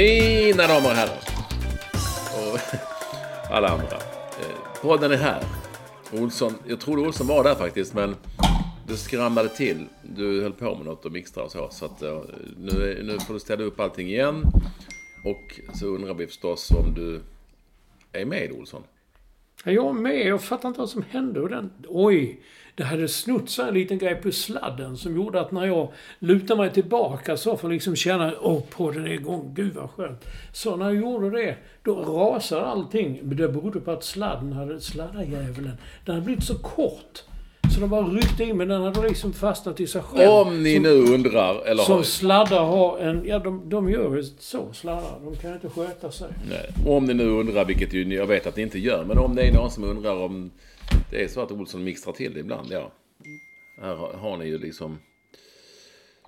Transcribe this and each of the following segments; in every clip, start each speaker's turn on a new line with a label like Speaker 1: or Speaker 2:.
Speaker 1: Mina damer och herrar. Och alla andra. Eh, podden är här. Olsson, jag trodde Olsson var där faktiskt, men det skramlade till. Du höll på med något och mixtrade och så. Så att, eh, nu, nu får du ställa upp allting igen. Och så undrar vi förstås om du är med Olsson.
Speaker 2: Jag är med. Jag fattar inte vad som hände. Den, oj! Det hade snott sig en liten grej på sladden som gjorde att när jag lutade mig tillbaka så för att liksom känna åh, podden är igång. Gud vad skönt. Så när jag gjorde det, då rasade allting. Det berodde på att sladden hade, sladdarjäveln, den hade blivit så kort. Så den bara ryckte in, men den hade liksom fastnat i sig själv.
Speaker 1: Om ni
Speaker 2: som,
Speaker 1: nu undrar, eller
Speaker 2: Som
Speaker 1: har,
Speaker 2: sladdar har en... Ja, de, de gör ju så, sladdar. De kan inte sköta sig.
Speaker 1: nej, om ni nu undrar, vilket ju, jag vet att ni inte gör, men om det är någon som undrar om det är så att Olsson mixtrar till det ibland, ja. Här har, har ni ju liksom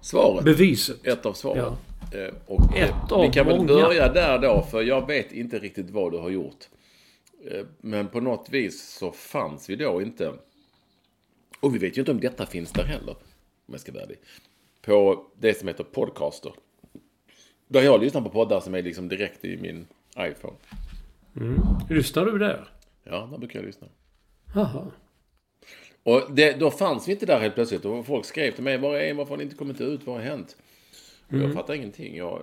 Speaker 1: svaret.
Speaker 2: Beviset.
Speaker 1: Ett av svaren.
Speaker 2: Ja.
Speaker 1: Eh, Och eh,
Speaker 2: Ett
Speaker 1: vi
Speaker 2: av
Speaker 1: kan väl
Speaker 2: många.
Speaker 1: börja där då, för jag vet inte riktigt vad du har gjort. Eh, Men på något vis så fanns vi då inte. Och vi vet ju inte om detta finns där heller, om jag ska vara ärlig. På det som heter Podcaster. Där jag lyssnar på poddar som är liksom direkt i min iPhone.
Speaker 2: Lyssnar du där?
Speaker 1: Ja, där brukar jag lyssna.
Speaker 2: Haha.
Speaker 1: Och det, då fanns vi inte där helt plötsligt. Och folk skrev till mig, var är Varför har ni inte kommit ut? Vad har hänt? Och Jag fattar ingenting. Jag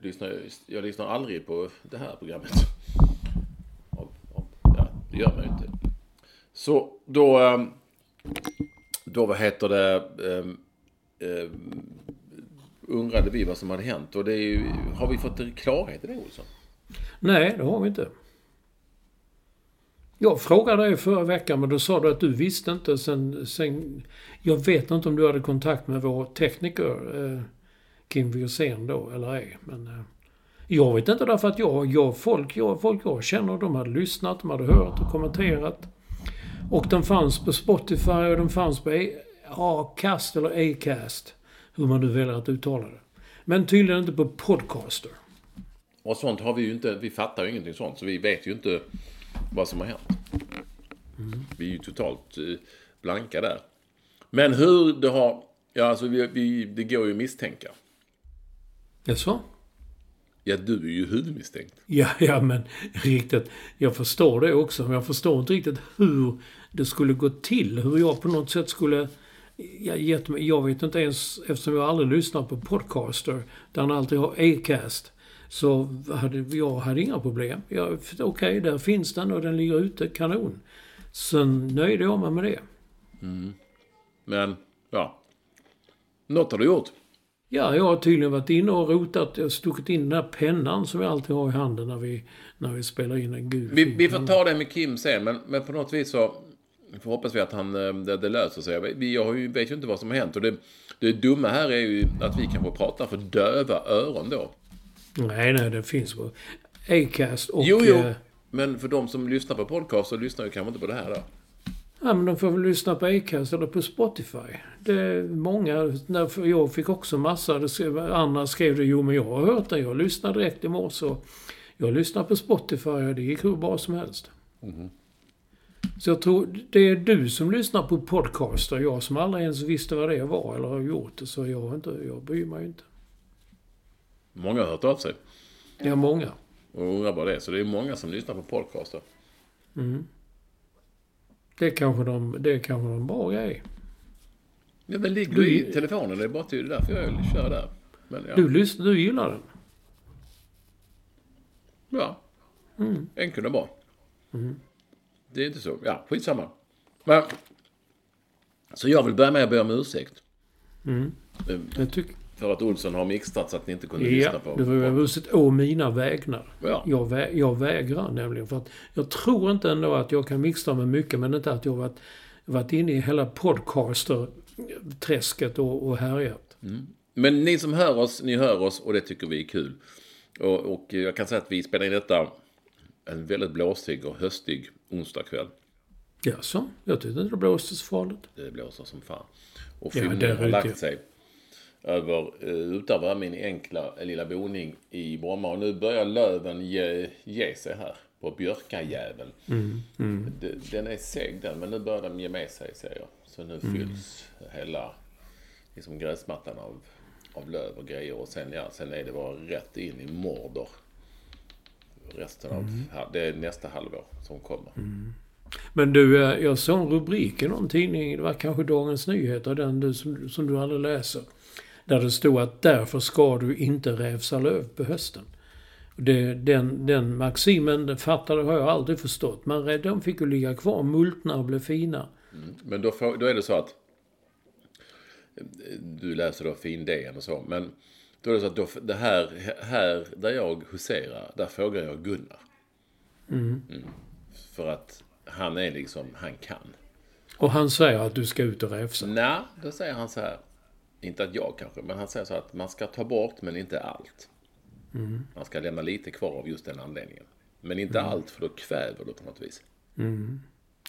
Speaker 1: lyssnar, jag lyssnar aldrig på det här programmet. Av- av- Ja, det gör man ju inte. Så då... Då, vad heter det... eh, eh, undrade vi vad som hade hänt. Och det är ju, har vi fått klarhet i det, Olsson?
Speaker 2: Nej, det har vi inte. Jag frågade dig förra veckan, men då sa du att du visste inte. Sen, sen, jag vet inte om du hade kontakt med vår tekniker, eh, Kim Wirsén då, eller ej. Men eh, jag vet inte därför att jag, jag, folk, jag, folk jag känner, de hade lyssnat, de hade hört och kommenterat. Och den fanns på Spotify och den fanns på Acast eller Acast. Hur man nu väljer att uttala det. Men tydligen inte på Podcaster.
Speaker 1: Och sånt har vi ju inte, vi fattar ju ingenting sånt. Så vi vet ju inte vad som har hänt. Vi är ju totalt eh, blanka där. Men hur det har, ja alltså vi, vi, det går ju att misstänka.
Speaker 2: Jaså?
Speaker 1: Ja, du är ju huvudmisstänkt.
Speaker 2: Ja, ja, men riktigt. Jag förstår det också, men jag förstår inte riktigt hur det skulle gå till. Hur jag på något sätt skulle... Jag, jag vet inte ens, eftersom jag aldrig lyssnar på Podcaster, där han alltid har Acast, så hade jag hade inga problem. Okej, där finns den och den ligger ute, kanon. Sen nöjde jag mig med det.
Speaker 1: Men, ja. Något har du gjort.
Speaker 2: Ja, jag har tydligen varit inne och rotat. Jag har stuckit in den där pennan som jag alltid har i handen när vi, när vi spelar in en gul
Speaker 1: Vi, vi får ta det med Kim sen, men, men på något vis så får hoppas vi att han, eh, det, det löser sig. Vi jag har ju, vet ju inte vad som har hänt. Och det, det dumma här är ju att vi kan få prata för döva öron då.
Speaker 2: Nej, nej, det finns på Acast och...
Speaker 1: Jo, jo.
Speaker 2: eh,
Speaker 1: Men för de som lyssnar på podcast så lyssnar ju kanske inte på det här då.
Speaker 2: Ja, men de får väl lyssna på Acast eller på Spotify. Det är många... Jag fick också massa... Det skrev, andra skrev det, jo men jag har hört det. Jag lyssnade direkt i morse. Jag lyssnade på Spotify och det gick hur bra som helst. Så jag tror det är du som lyssnar på podcaster. Jag som aldrig ens visste vad det var eller har gjort det. Så jag, inte, jag bryr mig inte.
Speaker 1: Många har hört av sig
Speaker 2: är många.
Speaker 1: och undrar vad det är. Så det är många som lyssnar på podcaster.
Speaker 2: Det är kanske de, det är kanske de bra grej.
Speaker 1: Ja, men ligger
Speaker 2: Du-
Speaker 1: i telefonen. Det är bara till därför jag kör där. Men ja.
Speaker 2: Du, lyssnar, du gillar den?
Speaker 1: Ja.
Speaker 2: Mm.
Speaker 1: Enkel och bra. Det är inte så. Ja, skitsamma. Men, så jag vill börja med att be om ursäkt. Eh,
Speaker 2: Jag tycker...
Speaker 1: För att Olsson har mixtrat så att ni inte kunde
Speaker 2: Ja,
Speaker 1: lyssna på.
Speaker 2: det var ju ursäkt å mina vägnar.
Speaker 1: Ja.
Speaker 2: Jag, vä jag vägrar nämligen. För att jag tror inte ändå att jag kan mixtra med mycket, men inte att jag varit, varit inne i hela podcaster-träsket och, och härjat.
Speaker 1: Men ni som hör oss, ni hör oss och det tycker vi är kul. Och, och jag kan säga att vi spelar in detta en väldigt blåsig och höstig onsdagkväll.
Speaker 2: Jaså? Jag tyckte inte det blåste så farligt.
Speaker 1: Det blåser som fan. Och
Speaker 2: Ja,
Speaker 1: fyllningen
Speaker 2: där
Speaker 1: har lagt sig över, eh, utöver min enkla eh, lilla boning i Bromma. Och nu börjar löven ge, ge sig här på björkajäveln.
Speaker 2: Mm,
Speaker 1: Det- Den är seg den, men nu börjar den ge med sig ser jag. Så nu
Speaker 2: Mm.
Speaker 1: fylls hela liksom gräsmattan av, av löv och grejer. Och sen, ja, sen är det bara rätt in i Mordor. Resten av,
Speaker 2: Mm.
Speaker 1: ja, det är nästa halvår som kommer.
Speaker 2: Men du, eh, jag såg en rubrik i någon tidning, det var kanske Dagens Nyheter, den du, som, som du aldrig läser. Där det stod att därför ska du inte rävsa löv på hösten. Det, den, den maximen, det fattade har jag aldrig förstått. Men de fick ju ligga kvar, multna och bli fina.
Speaker 1: Men då, får, då är det så att eh, du läser då fin DN och så. Men då är det så att då, det här, här där jag huserar, där frågar jag Gunnar. Mm. För att han är liksom, han kan.
Speaker 2: Och han säger att du ska ut och rävsa.
Speaker 1: Nej, då säger han så här. Inte att jag kanske, men han säger så att man ska ta bort men inte allt. Man ska lämna lite kvar av just den anledningen. Men inte allt för då kväver du på något vis.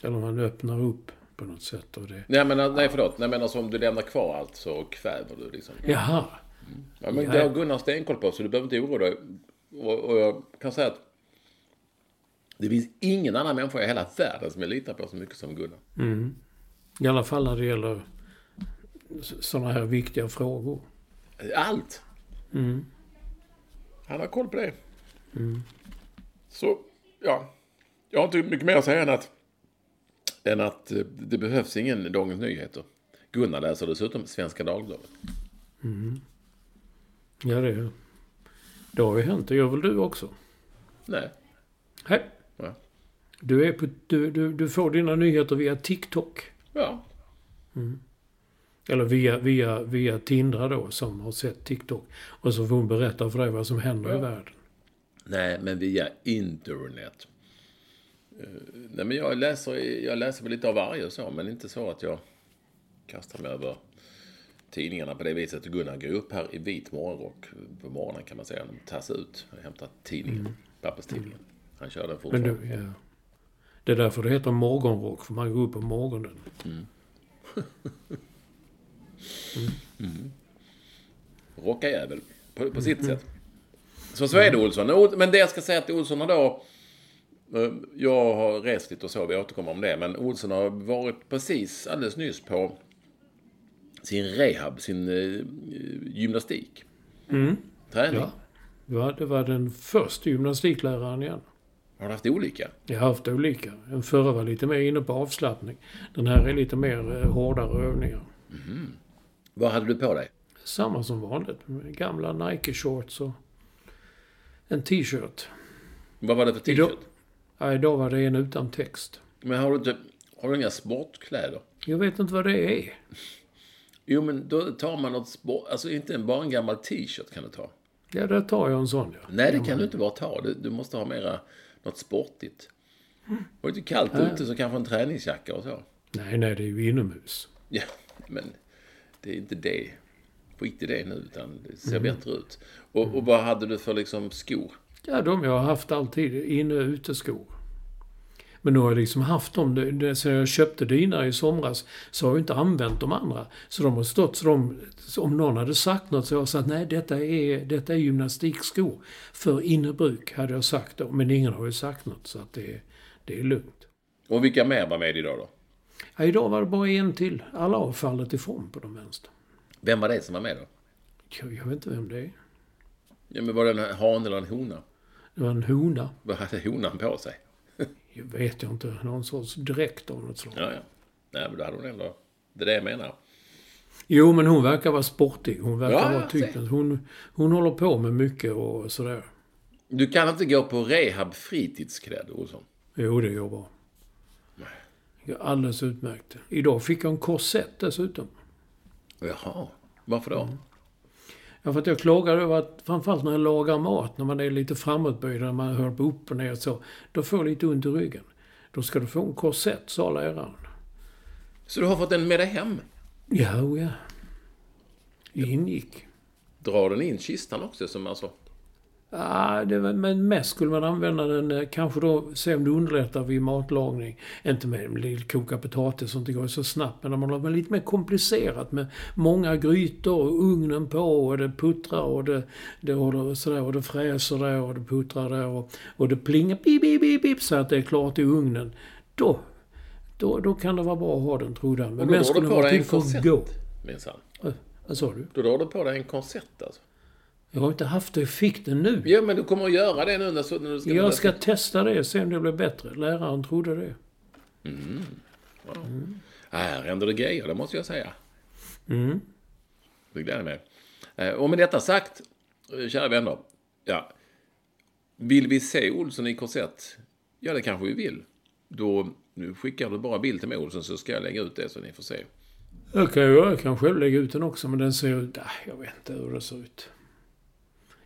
Speaker 2: Eller man öppnar upp på något sätt. Och det.
Speaker 1: Nej, men, nej förlåt. Nej, men alltså om du lämnar kvar allt så kväver du liksom.
Speaker 2: Jaha.
Speaker 1: Ja, men det har Gunnar stenkoll på så du behöver inte oroa dig. Och, och jag kan säga att det finns ingen annan människa i hela världen som jag litar på så mycket som Gunnar.
Speaker 2: I alla fall när det gäller sådana här viktiga frågor.
Speaker 1: Allt! Han har koll på det. Så, ja. Jag har inte mycket mer att säga än att, än att eh, det behövs ingen Dagens Nyheter. Gunnar läser dessutom Svenska Dagbladet.
Speaker 2: Ja, det, det har ju hänt. Det gör väl du också?
Speaker 1: Nej.
Speaker 2: Hej.
Speaker 1: Ja.
Speaker 2: Du, är på, du, du, du får dina nyheter via TikTok.
Speaker 1: ja.
Speaker 2: Eller via, via, via Tindra då, som har sett TikTok. Och så får hon berätta för dig vad som händer i världen.
Speaker 1: Nej, men via internet. Eh, nej, men jag läser, jag läser väl lite av varje och så, men inte så att jag kastar mig över tidningarna på det viset. Gunnar går upp här i vit morgonrock på morgonen kan man säga. De tas ut och hämtar tidningen, papperstidningen. Han kör den
Speaker 2: Men
Speaker 1: fortfarande.
Speaker 2: du, ja. Det är därför det heter morgonrock, för man går upp på morgonen.
Speaker 1: Rockajävel. På, på sitt sätt. Så så är det Olsson. Men det jag ska säga till Olsson har då... eh, Jag har rest lite och så, vi återkommer om det. Men Olsson har varit precis alldeles nyss på sin rehab, sin eh, gymnastik. Träning.
Speaker 2: Ja. Var, det var den första gymnastikläraren igen.
Speaker 1: Har du haft olika?
Speaker 2: Jag har haft olika. Den förra var lite mer inne på avslappning. Den här är lite mer eh, hårdare övningar.
Speaker 1: Vad hade du på dig?
Speaker 2: Samma som vanligt. Gamla Nike-shorts och en t-shirt.
Speaker 1: Vad var det för
Speaker 2: Idag,
Speaker 1: t-shirt?
Speaker 2: ja, idag var det en utan text.
Speaker 1: Men har du inte... Har du inga sportkläder?
Speaker 2: Jag vet inte vad det är.
Speaker 1: Jo, men då tar man något sport... Alltså inte bara en gammal t-shirt kan du ta.
Speaker 2: Ja, där tar jag en sån ja.
Speaker 1: Nej, det kan du inte bara ta. Du, du måste ha mera något sportigt. Och lite kallt ute så kanske en träningsjacka och så.
Speaker 2: Nej, nej, det är ju inomhus.
Speaker 1: Ja, men det är inte det. Skit i det nu, utan det ser bättre ut. Och, och vad hade du för liksom skor?
Speaker 2: Ja, de jag har haft alltid. Inne och uteskor. Men nu har jag liksom haft dem. Det, det, sen jag köpte dina i somras så har jag inte använt de andra. Så de har stått så de... Om någon hade sagt något så har jag sagt nej, detta är, detta är gymnastikskor. För innebruk hade jag sagt då. Men ingen har ju sagt något så att det, det är lugnt.
Speaker 1: Och vilka mer var med idag då?
Speaker 2: Ja, idag var det bara en till. Alla har fallit ifrån på de vänster.
Speaker 1: Vem var det som var med då?
Speaker 2: Jag, jag vet inte vem det är.
Speaker 1: Ja, men var det en han eller en hona?
Speaker 2: Det var en hona.
Speaker 1: Vad hade honan på sig?
Speaker 2: Jag vet jag inte. Någon sorts dräkt av något slag.
Speaker 1: Ja, ja. Nej, men då hade hon ändå... Det är det jag menar.
Speaker 2: Jo, men hon verkar vara sportig. Hon verkar
Speaker 1: Ja,
Speaker 2: vara typen. Hon, hon håller på med mycket och sådär.
Speaker 1: Du kan inte gå på rehab fritidsklädd, Olsson.
Speaker 2: Jo, det gör bra. Är alldeles utmärkt. Idag fick jag en korsett dessutom.
Speaker 1: Jaha. Varför då?
Speaker 2: Ja, för att jag klagar över att framförallt när jag lagar mat, när man är lite framåtböjd, när man hör på upp och ner och så, då får jag lite ont i ryggen. Då ska du få en korsett, sa läraren.
Speaker 1: Så du har fått den med dig hem?
Speaker 2: Ja, oh ja. Det ingick.
Speaker 1: Drar den in kistan också, som alltså...
Speaker 2: Ja, var, men mest skulle man använda den, eh, kanske då, se om det underlättar vid matlagning. Inte med koka potatis, sånt det går så snabbt. Men när man lagar lite mer komplicerat med många grytor och ugnen på och det puttrar och det, det, och det, sådär, och det fräser där och det puttrar där och, och det plingar pip, pip, pip, pip, så att det är klart i ugnen. Då, då, då kan det vara bra att ha den, tror jag. Men mest skulle att
Speaker 1: korsett,
Speaker 2: gå.
Speaker 1: minsann.
Speaker 2: Eh, Vad sa du?
Speaker 1: Då drar du på dig en korsett, alltså.
Speaker 2: Jag har inte haft det, jag fick det nu.
Speaker 1: Ja, men du kommer att göra det nu när, du ska...
Speaker 2: Jag ska testa det, se om det blir bättre. Läraren trodde det.
Speaker 1: Här händer det grejer, det måste jag säga.
Speaker 2: Mm.
Speaker 1: Det gläder mig. Eh, Och med detta sagt, eh, kära vänner. Ja, vill vi se Olsson i korsett? Ja, det kanske vi vill. Då nu skickar du bara bild till mig Olsson så ska jag lägga ut det så ni får se.
Speaker 2: Jag kan, jag kan själv lägga ut den också, men den ser ut... Nej, jag vet inte hur det ser ut.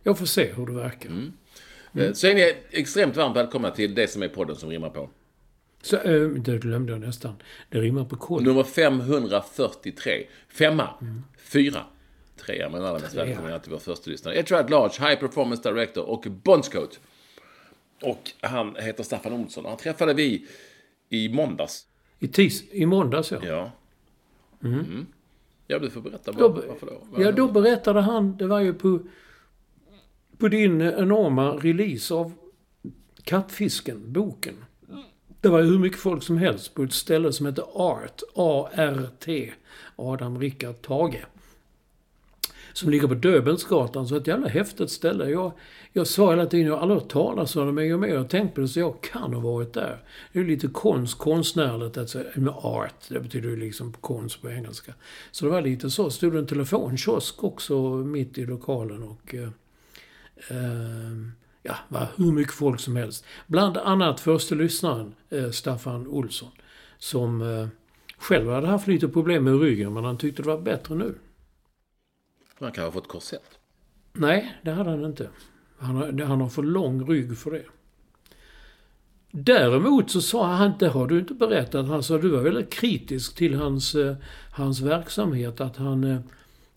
Speaker 2: Jag får se hur det verkar.
Speaker 1: Eh, Så är ni extremt varmt välkomna till det som är podden som rimmar på.
Speaker 2: Så, äh, det glömde jag nästan. Det rimmar på kod.
Speaker 1: Nummer 543. Femma. Fyra. Trea, men alla mest välkomna till vår första lyssnare. At Large, High Performance Director och Bondscoat. Och han heter Staffan Olsson. Han träffade vi i måndags.
Speaker 2: I, tis, I måndags, ja.
Speaker 1: Ja. Mm. Ja, du får berätta
Speaker 2: Då,
Speaker 1: bara, varför då. Vad
Speaker 2: ja, då berättade han, det var ju på, på din enorma release av Kattfisken, boken. Det var ju hur mycket folk som helst på ett ställe som heter ART, A-R-T, Adam Rickard Tage. Som ligger på Döbelnsgatan, så ett jävla häftigt ställe. Jag, jag sa hela tiden, jag har aldrig hört talas om det, men jag med och tänkt på det, så jag kan ha varit där. Det är lite konst, konstnärligt alltså, med art, det betyder ju liksom konst på engelska. Så det var lite så. Stod det en telefonkiosk också mitt i lokalen och... Eh, Eh, eh, ja, var hur mycket folk som helst. Bland annat första lyssnaren, eh, Staffan Olsson, som eh, själv hade haft lite problem med ryggen, men han tyckte det var bättre nu.
Speaker 1: Han kan ha fått korsett.
Speaker 2: Nej, det hade han inte. Han har, han har för lång rygg för det. Däremot så sa han, det har du inte berättat, han sa du var väldigt kritisk till hans, eh, hans verksamhet. Att han,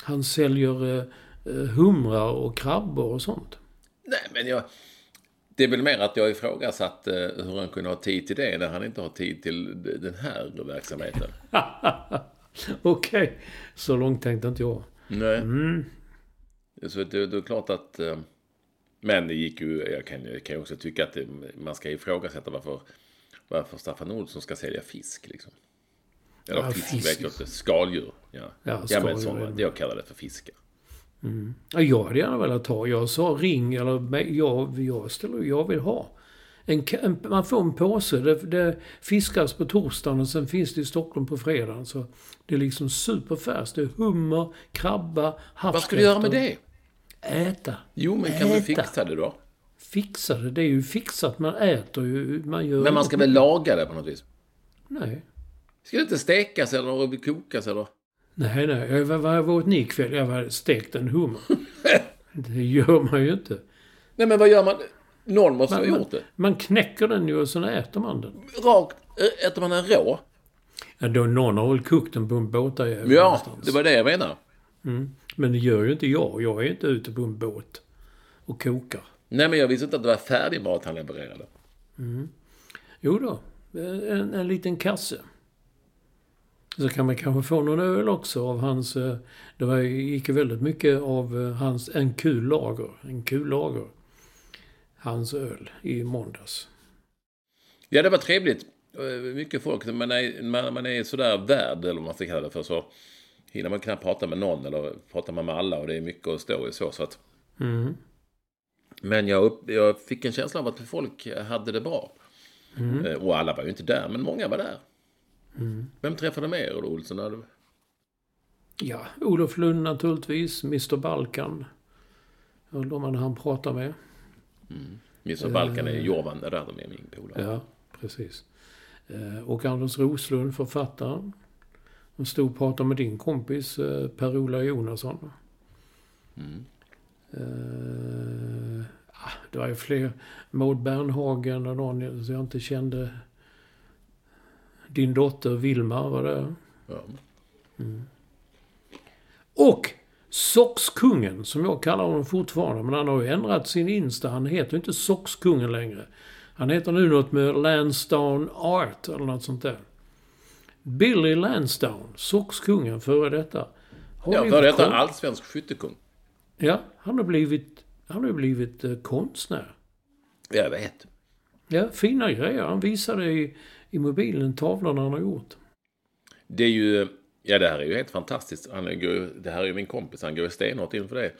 Speaker 2: han säljer humrar och krabbor och sånt.
Speaker 1: Nej, men jag... Det är väl mer att jag ifrågasatt eh, hur han kunde ha tid till det när han inte har tid till den här verksamheten.
Speaker 2: Okej, så långt tänkte inte jag.
Speaker 1: Nej. Så det, det är klart att... eh, Men det gick ju... Jag kan, jag kan ju också tycka att det, man ska ifrågasätta varför, varför Staffan Olsson ska sälja fisk. Liksom. Eller
Speaker 2: Ja,
Speaker 1: fisk,
Speaker 2: fisk.
Speaker 1: Skaldjur. Ja,
Speaker 2: Ja,
Speaker 1: ja, men
Speaker 2: skaldjur,
Speaker 1: sådana.
Speaker 2: ja.
Speaker 1: Jag kallar det för fiskar.
Speaker 2: Ja, Jag hade gärna velat ha. Jag sa ring eller jag, jag, ställer, jag vill ha. En, en, man får en påse. Det, det fiskas på torsdagen och sen finns det i Stockholm på fredagen. Så det är liksom superfärskt. Det är hummer, krabba, havskräftor.
Speaker 1: Vad ska du göra med det?
Speaker 2: Äta.
Speaker 1: Jo, men kan du
Speaker 2: Äta.
Speaker 1: fixa det då?
Speaker 2: Fixa det. Det är ju fixat. Man äter ju. Man gör
Speaker 1: Men man ska väl laga det på något vis?
Speaker 2: Nej.
Speaker 1: Ska det inte stekas eller kokas eller?
Speaker 2: Nej, nej. Jag- Vad vad åt ni ikväll? Jag hade stekt en hummer. det gör man ju inte.
Speaker 1: Nej, men vad gör man? Någon måste ha
Speaker 2: Man, man,
Speaker 1: gjort det.
Speaker 2: man knäcker den ju och sen äter man den.
Speaker 1: Rakt, ä- äter man den rå?
Speaker 2: Ja, då, någon har väl kokt den på en båtajävel
Speaker 1: Ja,
Speaker 2: någonstans.
Speaker 1: det var det jag menade.
Speaker 2: Men det gör ju inte jag. Jag är inte ute på en båt och kokar.
Speaker 1: Nej, men jag visste inte att det var färdig mat han levererade.
Speaker 2: Jo då, en, en liten kasse. Så kan man kanske få någon öl också av hans... eh, Det var, gick väldigt mycket av eh, hans... En kul lager. En kul lager. Hans öl i måndags.
Speaker 1: Ja, det var trevligt. eh, mycket folk. Man är, man, man är sådär värd, eller vad man ska kalla det för, så hinner man knappt prata med någon eller pratar man med alla och det är mycket att stå i så. så att,
Speaker 2: Mm.
Speaker 1: Men jag, upp, jag fick en känsla av att folk hade det bra. Eh, Och alla var ju inte där, men många var där. Vem träffade med er då, Olsson?
Speaker 2: Ja, Olof Lund naturligtvis, Mr Balkan. De man han pratar med.
Speaker 1: Mr Balkan är Jovan, där de är min polare.
Speaker 2: Ja, precis. Eh, Och Anders Roslund, författaren. De stod och pratade med din kompis eh, Per-Ola Jonasson. Eh, ah, det var ju fler. Maud Bernhagen och någon som jag inte kände. Din dotter Vilma var det.
Speaker 1: Ja.
Speaker 2: Och Soxkungen, som jag kallar honom fortfarande. Men han har ju ändrat sin Insta. Han heter inte Soxkungen längre. Han heter nu något med Lansdowne Art eller något sånt där. Billy Lansdowne, Soxkungen före detta. Har
Speaker 1: Ja,
Speaker 2: blivit
Speaker 1: för detta allsvensk skyttekung.
Speaker 2: Ja, han har blivit, han har blivit eh, konstnär.
Speaker 1: Jag vet.
Speaker 2: Ja, fina grejer. Han visade i, i mobilen tavlorna han har gjort.
Speaker 1: Det är ju, ja det här är ju helt fantastiskt. Han är, går det här är ju min kompis, han går ju stenhårt in för det.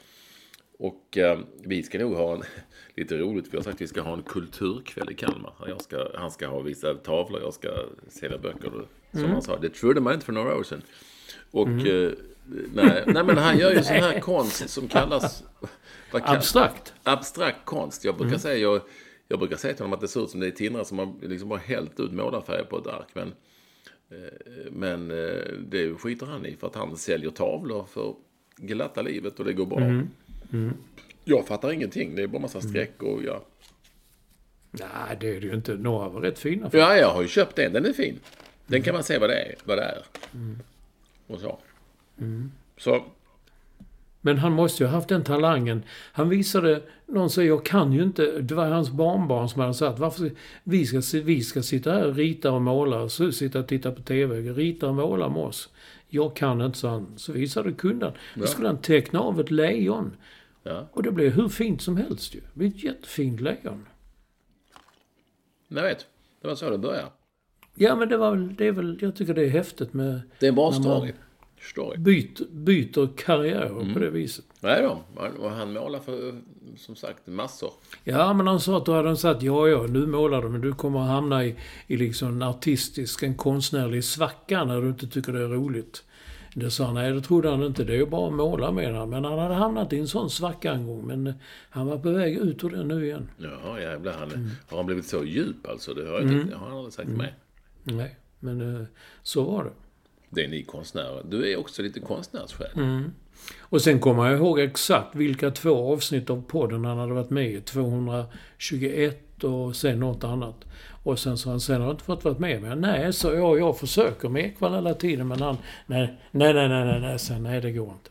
Speaker 1: Och eh, vi ska nog ha en, lite roligt, vi har sagt att vi ska ha en kulturkväll i Kalmar. Jag ska, han ska ha vissa tavlor, jag ska sälja böcker. Som han sa, det trodde man inte för några år sedan. Och eh, nej, nej, men han gör ju sån här konst som kallas... Kallas-
Speaker 2: Abstrakt.
Speaker 1: abstrakt konst. Jag brukar, säga, jag, jag brukar säga till honom att det ser ut som det är tindrar som har liksom bara hällt ut målarfärg på ett ark. Men, eh, men eh, det skiter han i för att han säljer tavlor för glatta livet och det går bra. Jag fattar ingenting. Det är bara massa streck och ja.
Speaker 2: Nej, det är det ju inte. Några var rätt fina.
Speaker 1: Ja, jag har ju köpt en. Den är fin. Den kan man se vad det är. Vad det är. Och så. Så,
Speaker 2: Men han måste ju ha haft den talangen. Han visade, någon säger jag kan ju inte, det var hans barnbarn som hade sagt varför vi ska, vi ska sitta här och rita och måla, och så sitta och titta på TV, rita och måla med oss. Jag kan inte, så han. Så visade kunden. Då skulle han teckna av ett lejon.
Speaker 1: ja.
Speaker 2: Och det blev hur fint som helst ju. Det blev ett jättefint lejon.
Speaker 1: Jag vet. Det var så det började.
Speaker 2: Ja men det var väl, det är väl, jag tycker det är häftigt med
Speaker 1: Det är en bra
Speaker 2: När man-
Speaker 1: story. story.
Speaker 2: byt, byter karriär på det viset.
Speaker 1: Nej då. Och han målar för, som sagt, massor.
Speaker 2: Ja, men han sa att då hade han sagt ja, ja, nu målar du, men du kommer att hamna i, i liksom en artistisk, en konstnärlig svacka när du inte tycker det är roligt. Det sa han, nej det trodde han inte, det är ju bara att måla med han. Men han hade hamnat i en sån svacka en gång, men han var på väg ut ur den nu igen.
Speaker 1: Ja, jävlar. Han,
Speaker 2: Mm.
Speaker 1: Har han blivit så djup alltså? Det har, jag inte, det har han aldrig sagt till mig.
Speaker 2: Nej, men eh, så var det.
Speaker 1: Det är ni konstnärer. Du är också lite konstnärssjäl.
Speaker 2: Mm. Och sen kommer jag ihåg exakt vilka två avsnitt av podden han hade varit med i. 221 och sen något annat. Och sen så han, sen har han inte fått vara med. Men nej, så jag, jag försöker med Ekwall hela tiden. Men han, nej, nej, nej, nej, nej, nej, sen, nej det går inte.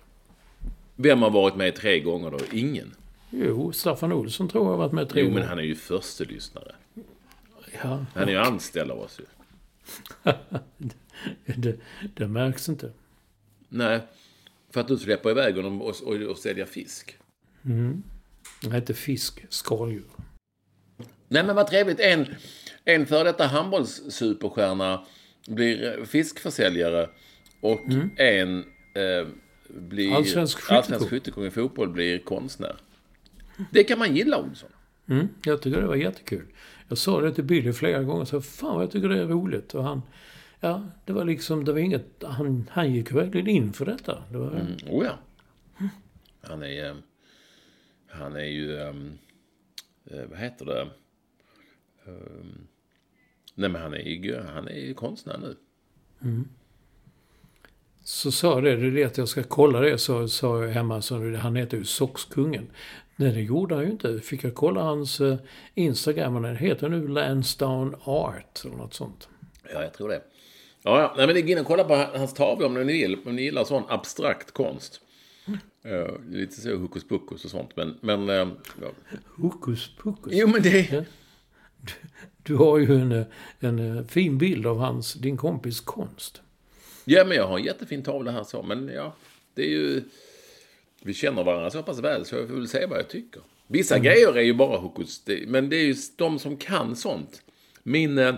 Speaker 1: Vem har varit med tre gånger då? Ingen.
Speaker 2: Jo, Staffan Olsson tror jag har varit med tre
Speaker 1: Jo, men
Speaker 2: gånger.
Speaker 1: han är ju förste lyssnare.
Speaker 2: Ja,
Speaker 1: Han är ju anställd av oss ju.
Speaker 2: det, det märks inte.
Speaker 1: Nej, för att du släpper iväg honom och, och, och säljer fisk.
Speaker 2: Det heter fisk, skaldjur.
Speaker 1: Nej, men vad trevligt. En, en före detta handbollssuperstjärna blir fiskförsäljare och en eh, blir...
Speaker 2: Allsvensk skyttekung.
Speaker 1: skyttekung i fotboll blir konstnär. Det kan man gilla, Olsson.
Speaker 2: Mm, jag tycker det var jättekul. Jag sa det till Billy flera gånger. Så fan vad jag tycker det är roligt. Och han... Ja, det var liksom... Det var inget... Han, han gick verkligen in för detta. Det var,
Speaker 1: Mm, oh ja. Han är... eh, Han är ju... eh, Vad heter det? Ehm, Nej, men han är ju, han är ju konstnär nu.
Speaker 2: Så sa det, det är det att jag ska kolla det, så sa jag hemma, så han heter ju Soxkungen. Nej, det gjorde han ju inte. Fick jag kolla hans eh, Instagram, den heter nu Lansdowne Art, eller något sånt.
Speaker 1: Ja, jag tror det. Ja. Nej, men gå in och kolla på hans tavlor om ni vill. Om ni gillar sån abstrakt konst. Eh, lite så hokus pokus och sånt. Men, men eh, ja.
Speaker 2: Hokus pokus.
Speaker 1: Jo, men det...
Speaker 2: Du har ju en, en eh, fin bild av hans, din kompis konst.
Speaker 1: Ja, men jag har en jättefin tavla här så. Men ja, det är ju... Vi känner varandra så pass väl så jag får väl säga vad jag tycker. Vissa grejer är ju bara hokus. Men det är ju de som kan sånt. Min...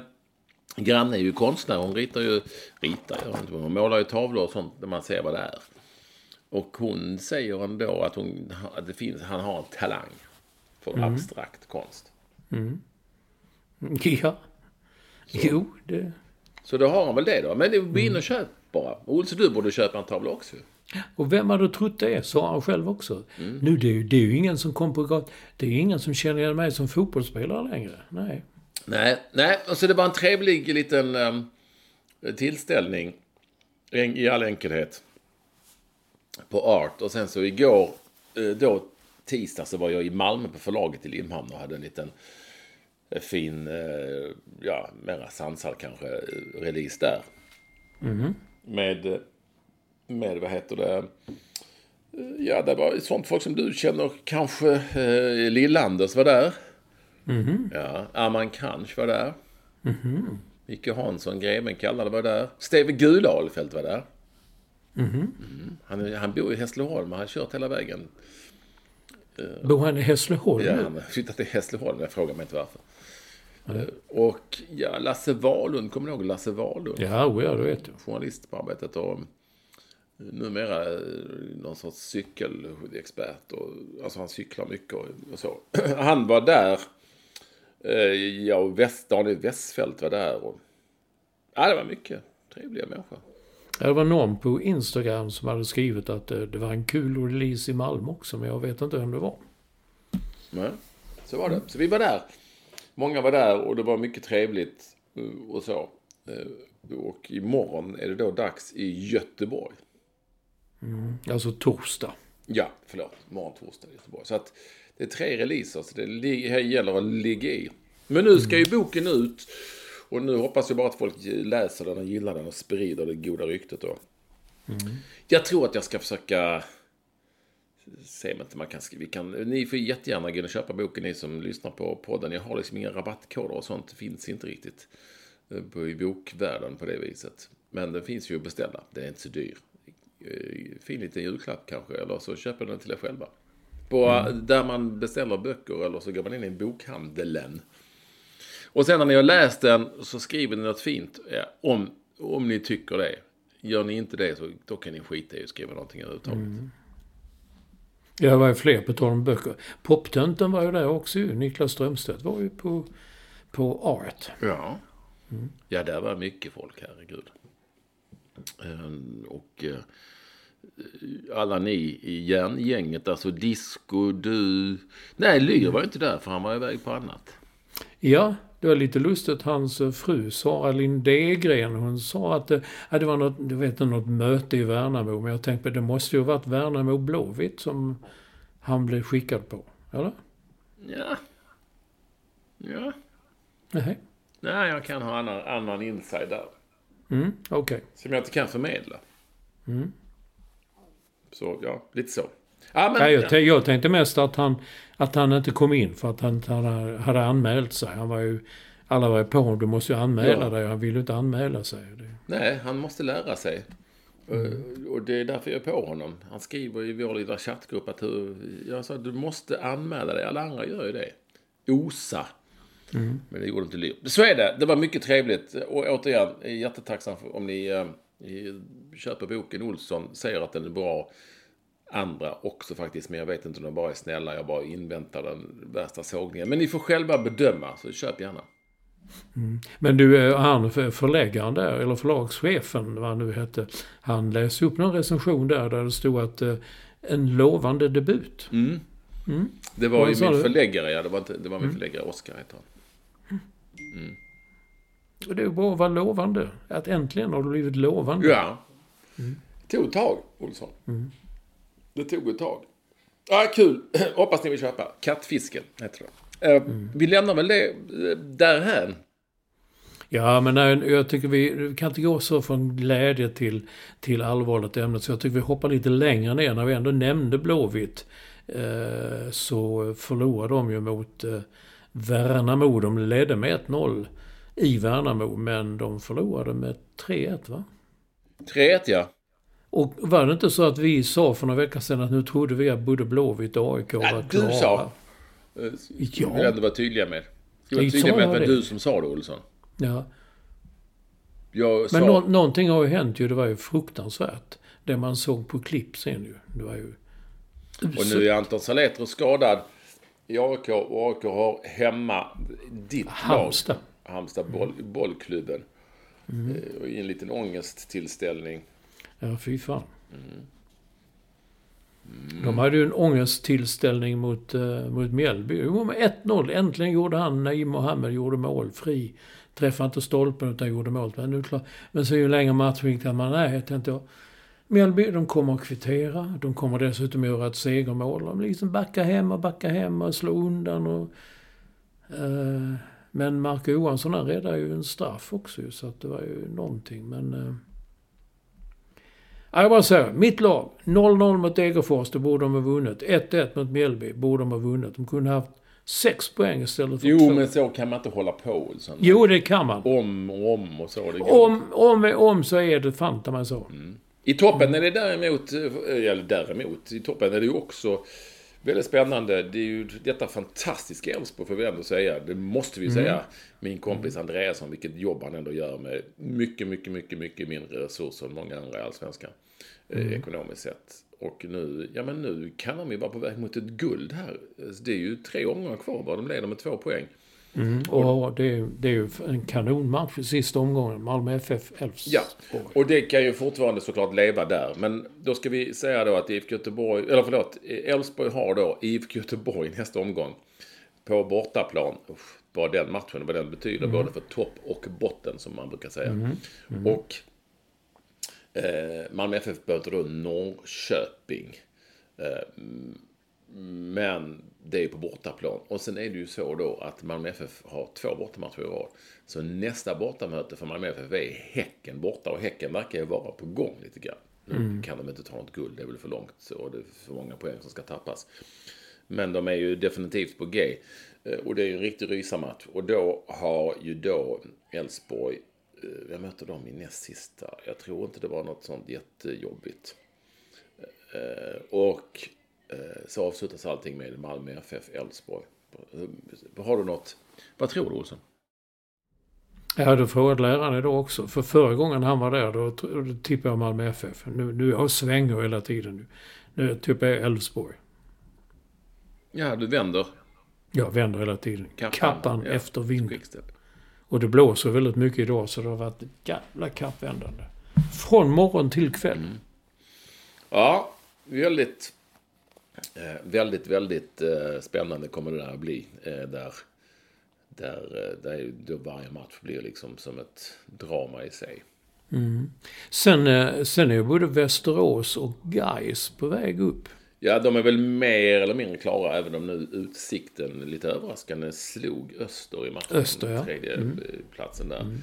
Speaker 1: Granne är ju konstnär. Hon ritar ju, ritar, vet inte, hon målar ju tavlor och sånt där man ser vad det är. Och hon säger ändå att, hon, att det finns, han har en talang för abstrakt konst.
Speaker 2: Ja. Jo, det...
Speaker 1: Så då har han väl det då. Men det- gå in och köp bara. Olsson, du borde köpa en tavla också.
Speaker 2: Och vem hade trott det? Sa han själv också.
Speaker 1: Mm.
Speaker 2: Nu, det är, ju, det är ju ingen som kom på gat... Det är ju ingen som känner igen mig som fotbollsspelare längre. Nej.
Speaker 1: Nej, nej. Alltså det var en trevlig liten um, tillställning i all enkelhet på Art. Och sen så igår, eh, då tisdag, så var jag i Malmö på förlaget i Limhamn och hade en liten eh, fin, eh, ja, mera sansad kanske, release där. Med, eh, med, vad heter det, ja, det var sånt folk som du känner kanske. Eh, Lill-Anders var där. Ja, Arman Kranch var där. Micke Hansson, greven kallade var där. Steve Gulahlfeldt var där. Mm. Han, han bor i Hässleholm och har kört hela vägen.
Speaker 2: Bor han i Hässleholm
Speaker 1: Ja, han har flyttat till Hässleholm, jag frågar mig inte varför. Eh, Och ja, Lasse Wahlund, kommer ni ihåg Lasse Wahlund?
Speaker 2: Ja, oh ja, det vet jag.
Speaker 1: Journalist på Arbetet och eh, numera eh, någon sorts cykelexpert. Och, alltså han cyklar mycket och, och så. Han var där. Eh, Ja, och West, Daniel Westfeldt var där. Och, ja, det var mycket trevliga människor.
Speaker 2: Det var någon på Instagram som hade skrivit att eh, det var en kul release i Malmö också, men jag vet inte vem det var.
Speaker 1: Nej, så var det. Så vi var där. Många var där och det var mycket trevligt eh, och så. Och imorgon är det då dags i Göteborg.
Speaker 2: Alltså torsdag.
Speaker 1: Ja, förlåt. Morgon, torsdag i Göteborg. Så att det är tre releaser, så det gäller att ligga i. Men nu ska ju boken ut. Och nu hoppas jag bara att folk läser den och gillar den och sprider det goda ryktet då. Jag tror att jag ska försöka... Se om inte man kan, vi kan... Ni får jättegärna gå och köpa boken, ni som lyssnar på podden. Jag har liksom inga rabattkoder och sånt. Det finns inte riktigt eh, i bokvärlden på det viset. Men den finns ju att beställa. Den är inte så dyr. Eh, Fin liten julklapp kanske, eller så köper den till er själva. På, Där man beställer böcker, eller så går man in i bokhandeln. Och sen när ni har läst den så skriver ni något fint om, om ni tycker det. Gör ni inte det så då kan ni skita i att skriva någonting överhuvudtaget.
Speaker 2: Ja, det var ju fler på om böcker. Poptönten var ju där också ju. Niklas Strömstedt var ju på, på Art.
Speaker 1: Ja. Ja, där var mycket folk, herregud. Ehm, Och eh, alla ni i järngänget, alltså Disco, du... Nej, Lyr var inte där för han var iväg på annat.
Speaker 2: Ja, det var lite lustigt. Hans eh, fru Sara Lindegren, hon sa att det, ja, det var något, du vet, något möte i Värnamo. Men jag tänkte det måste ju varit Värnamo Blåvitt som han blev skickad på. Eller?
Speaker 1: Ja. Ja.
Speaker 2: Nej.
Speaker 1: Nej, jag kan ha annan, annan inside där.
Speaker 2: Mm, okej.
Speaker 1: Som jag inte kan förmedla. Så, ja, lite så. Ja, men,
Speaker 2: Ja, jag, tän- jag tänkte mest att han, att han inte kom in för att han inte hade, hade anmält sig. Han var ju, alla var ju på honom, du måste ju anmäla
Speaker 1: Ja.
Speaker 2: dig. Han ville inte anmäla sig.
Speaker 1: Nej, han måste lära sig. Eh, Och det är därför jag är på honom. Han skriver i vår lilla chattgrupp att hur, jag sa du måste anmäla dig. Alla andra gör ju det. Osa. Men det gjorde inte Lyr. Så är det. Det var mycket trevligt. Och återigen, jättetacksam om ni eh, köper boken Olsson. Säger att den är bra. Andra också faktiskt. Men jag vet inte om de bara är snälla. Jag bara inväntar den värsta sågningen. Men ni får själva bedöma. Så köp gärna.
Speaker 2: Men du, eh, han för- förläggaren där, eller förlagschefen, vad han nu hette. Han läste upp någon recension där, där det stod att eh, en lovande debut.
Speaker 1: Det var ju min
Speaker 2: du?
Speaker 1: förläggare. Ja, det var, inte, det var min förläggare Oskar heter han.
Speaker 2: Och det är bara att vara lovande. Att äntligen har du blivit lovande.
Speaker 1: Ja. Det tog ett tag, Olsson. Det tog ett tag. Ja, kul. Hoppas ni vill köpa. Kattfisken heter det. Eh, Vi lämnar väl det eh, därhän.
Speaker 2: Ja, men nej, jag tycker vi, vi kan inte gå så från glädje till, till allvarligt ämne. Så jag tycker vi hoppar lite längre ner. När vi ändå nämnde Blåvitt eh, så förlorade de ju mot eh, Värnamo. De ledde med 1-0 i Värnamo, men de förlorade med 3-1 va?
Speaker 1: 3-1 ja.
Speaker 2: Och var det inte så att vi sa för några veckor sedan att nu trodde vi att både Blåvitt och AIK var
Speaker 1: Ja,
Speaker 2: klara?
Speaker 1: du sa. Eh,
Speaker 2: Ja.
Speaker 1: vill jag ändå vara tydliga med. Ska vara tydliga
Speaker 2: sa
Speaker 1: med att det var du som sa det, Olsson.
Speaker 2: Ja.
Speaker 1: Jag sa,
Speaker 2: Men nå någonting har ju hänt ju. Det var ju fruktansvärt. Det man såg på klipp sen ju. Det var ju
Speaker 1: och nu är Anton Saletro skadad i AIK och AIK har hemma ditt
Speaker 2: Halmstad.
Speaker 1: lag. Halmstad boll, bollklubben. Mm. Och i en liten ångesttillställning.
Speaker 2: Ja, fy fan. De hade ju en ångesttillställning mot, uh, mot Mjällby. Jo, med 1-0. Äntligen gjorde han, Naim Mohammed, gjorde mål. Fri. Träffade inte stolpen utan gjorde mål. Men, nu, men så ju längre matchen gick, man, nej, tänkte jag. Mjällby, de kommer att kvittera. De kommer dessutom göra ett segermål. De liksom backar hem och backar hem och slår undan. Och, uh, men Marco Johansson han räddade ju en straff också så att det var ju någonting. Men... Uh, jag bara säger, mitt lag. 0-0 mot Degerfors, det borde de ha vunnit. 1-1 mot Mjällby, borde de ha vunnit. De kunde ha haft sex poäng istället för
Speaker 1: Jo,
Speaker 2: två.
Speaker 1: men så kan man inte hålla på. Olsson.
Speaker 2: Jo, det kan man.
Speaker 1: Om och om och så. Det.
Speaker 2: Om, om, om så är det fan mig så.
Speaker 1: I toppen är det däremot, eh, eller däremot, i toppen är det ju också väldigt spännande. Det är ju detta fantastiska Elfsborg får vi ändå säga. Det måste vi säga. Min kompis Andreasson, vilket jobb han ändå gör med mycket, mycket, mycket, mycket mindre resurser än många andra i Allsvenskan. Eh, ekonomiskt sett. Och nu, ja men nu kan de ju vara på väg mot ett guld här. Det är ju tre omgångar kvar bara. De leder med två poäng.
Speaker 2: Och det, är- det är ju en kanonmatch i sista omgången. Malmö FF Elfsborg.
Speaker 1: Ja, och det kan ju fortfarande såklart leva där. Men då ska vi säga då att IFK Göteborg, eller förlåt, Elfsborg har då IFK Göteborg nästa omgång på bortaplan. Usch, bara den matchen, vad den betyder både för topp och botten som man brukar säga. Och eh, Malmö FF möter då Norrköping. Eh, men det är på bortaplan. Och sen är det ju så då att Malmö FF har två bortamatcher i rad. Så nästa bortamöte för Malmö FF är Häcken borta. Och Häcken verkar ju vara på gång lite grann. Nu kan de inte ta något guld, det är väl för långt. Och det är för många poäng som ska tappas. Men de är ju definitivt på G. Eh, Och det är ju en riktig rysarmatch. Och då har ju då Elfsborg, eh, jag möter dem i näst sista. Jag tror inte det var något sånt jättejobbigt. Eh, Och eh, så avslutas allting med Malmö FF Elfsborg. Eh, Har du något? Vad tror du Olsson?
Speaker 2: Jag hade frågat läraren idag också. För förra gången han var där, då, då tippade jag Malmö FF. Nu, nu jag svänger hela tiden. Nu, nu tippar jag Elfsborg.
Speaker 1: Ja, du vänder.
Speaker 2: Jag vänder hela tiden. Kappan,
Speaker 1: Ja,
Speaker 2: efter vinden. Och det blåser väldigt mycket idag så det har varit ett jävla kappvändande. Från morgon till kväll.
Speaker 1: Mm. Ja, väldigt, eh, väldigt, väldigt eh, spännande kommer det där att bli. Eh, där, där, eh, där då varje match blir liksom som ett drama i sig.
Speaker 2: Sen, eh, sen är både Västerås och Gais på väg upp.
Speaker 1: Ja, de är väl mer eller mindre klara, även om nu Utsikten lite överraskande slog Öster i matchen.
Speaker 2: Öster, ja.
Speaker 1: Tredje eh, platsen där.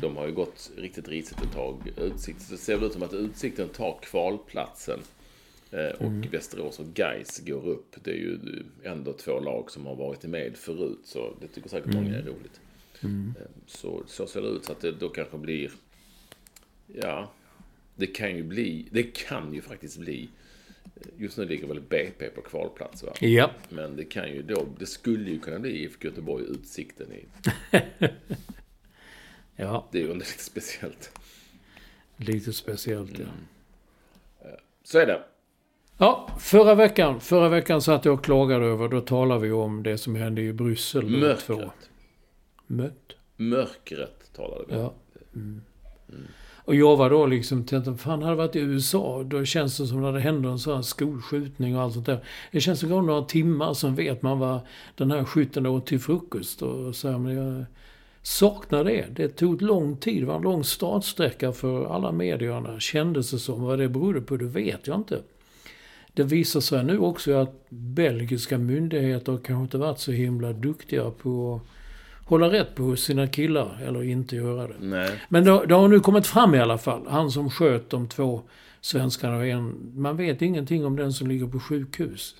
Speaker 1: De har ju gått riktigt risigt ett tag. Utsikt, det ser väl ut som att Utsikten tar kvalplatsen. Eh, Och Västerås och Gais går upp. Det är ju ändå två lag som har varit med förut. Så det tycker säkert många är roligt. Eh, Så, så ser det ut. Så att det då kanske blir... Ja, det kan ju bli... Det kan ju faktiskt bli... Just nu ligger väl BP på kvalplats va?
Speaker 2: Ja.
Speaker 1: Men det kan ju då... Det skulle ju kunna bli IFK Göteborg Utsikten i...
Speaker 2: Ja,
Speaker 1: Det är ju lite speciellt.
Speaker 2: lite speciellt ja.
Speaker 1: Så är det.
Speaker 2: Ja, förra veckan, förra veckan satt jag och klagade över, då talade vi om det som hände i Bryssel. då, två.
Speaker 1: Mörkret.
Speaker 2: Mött.
Speaker 1: Mörkret talade vi om.
Speaker 2: Ja. Mm. Och jag var då liksom tänkte, fan hade varit i USA, då känns det som när det händer en sån här skolskjutning och allt sånt där. Det känns som att några timmar som vet man vad den här skytten åt till frukost. Och så här, men jag saknar det. Det tog lång tid, det var en lång startsträcka för alla medierna, kändes det som. Vad det berodde på, det vet jag inte. Det visar sig nu också att belgiska myndigheter kanske inte varit så himla duktiga på att hålla rätt på sina killar, eller inte göra det.
Speaker 1: Nej.
Speaker 2: Men det, det har nu kommit fram i alla fall. Han som sköt de två svenskarna och en... Man vet ingenting om den som ligger på sjukhus.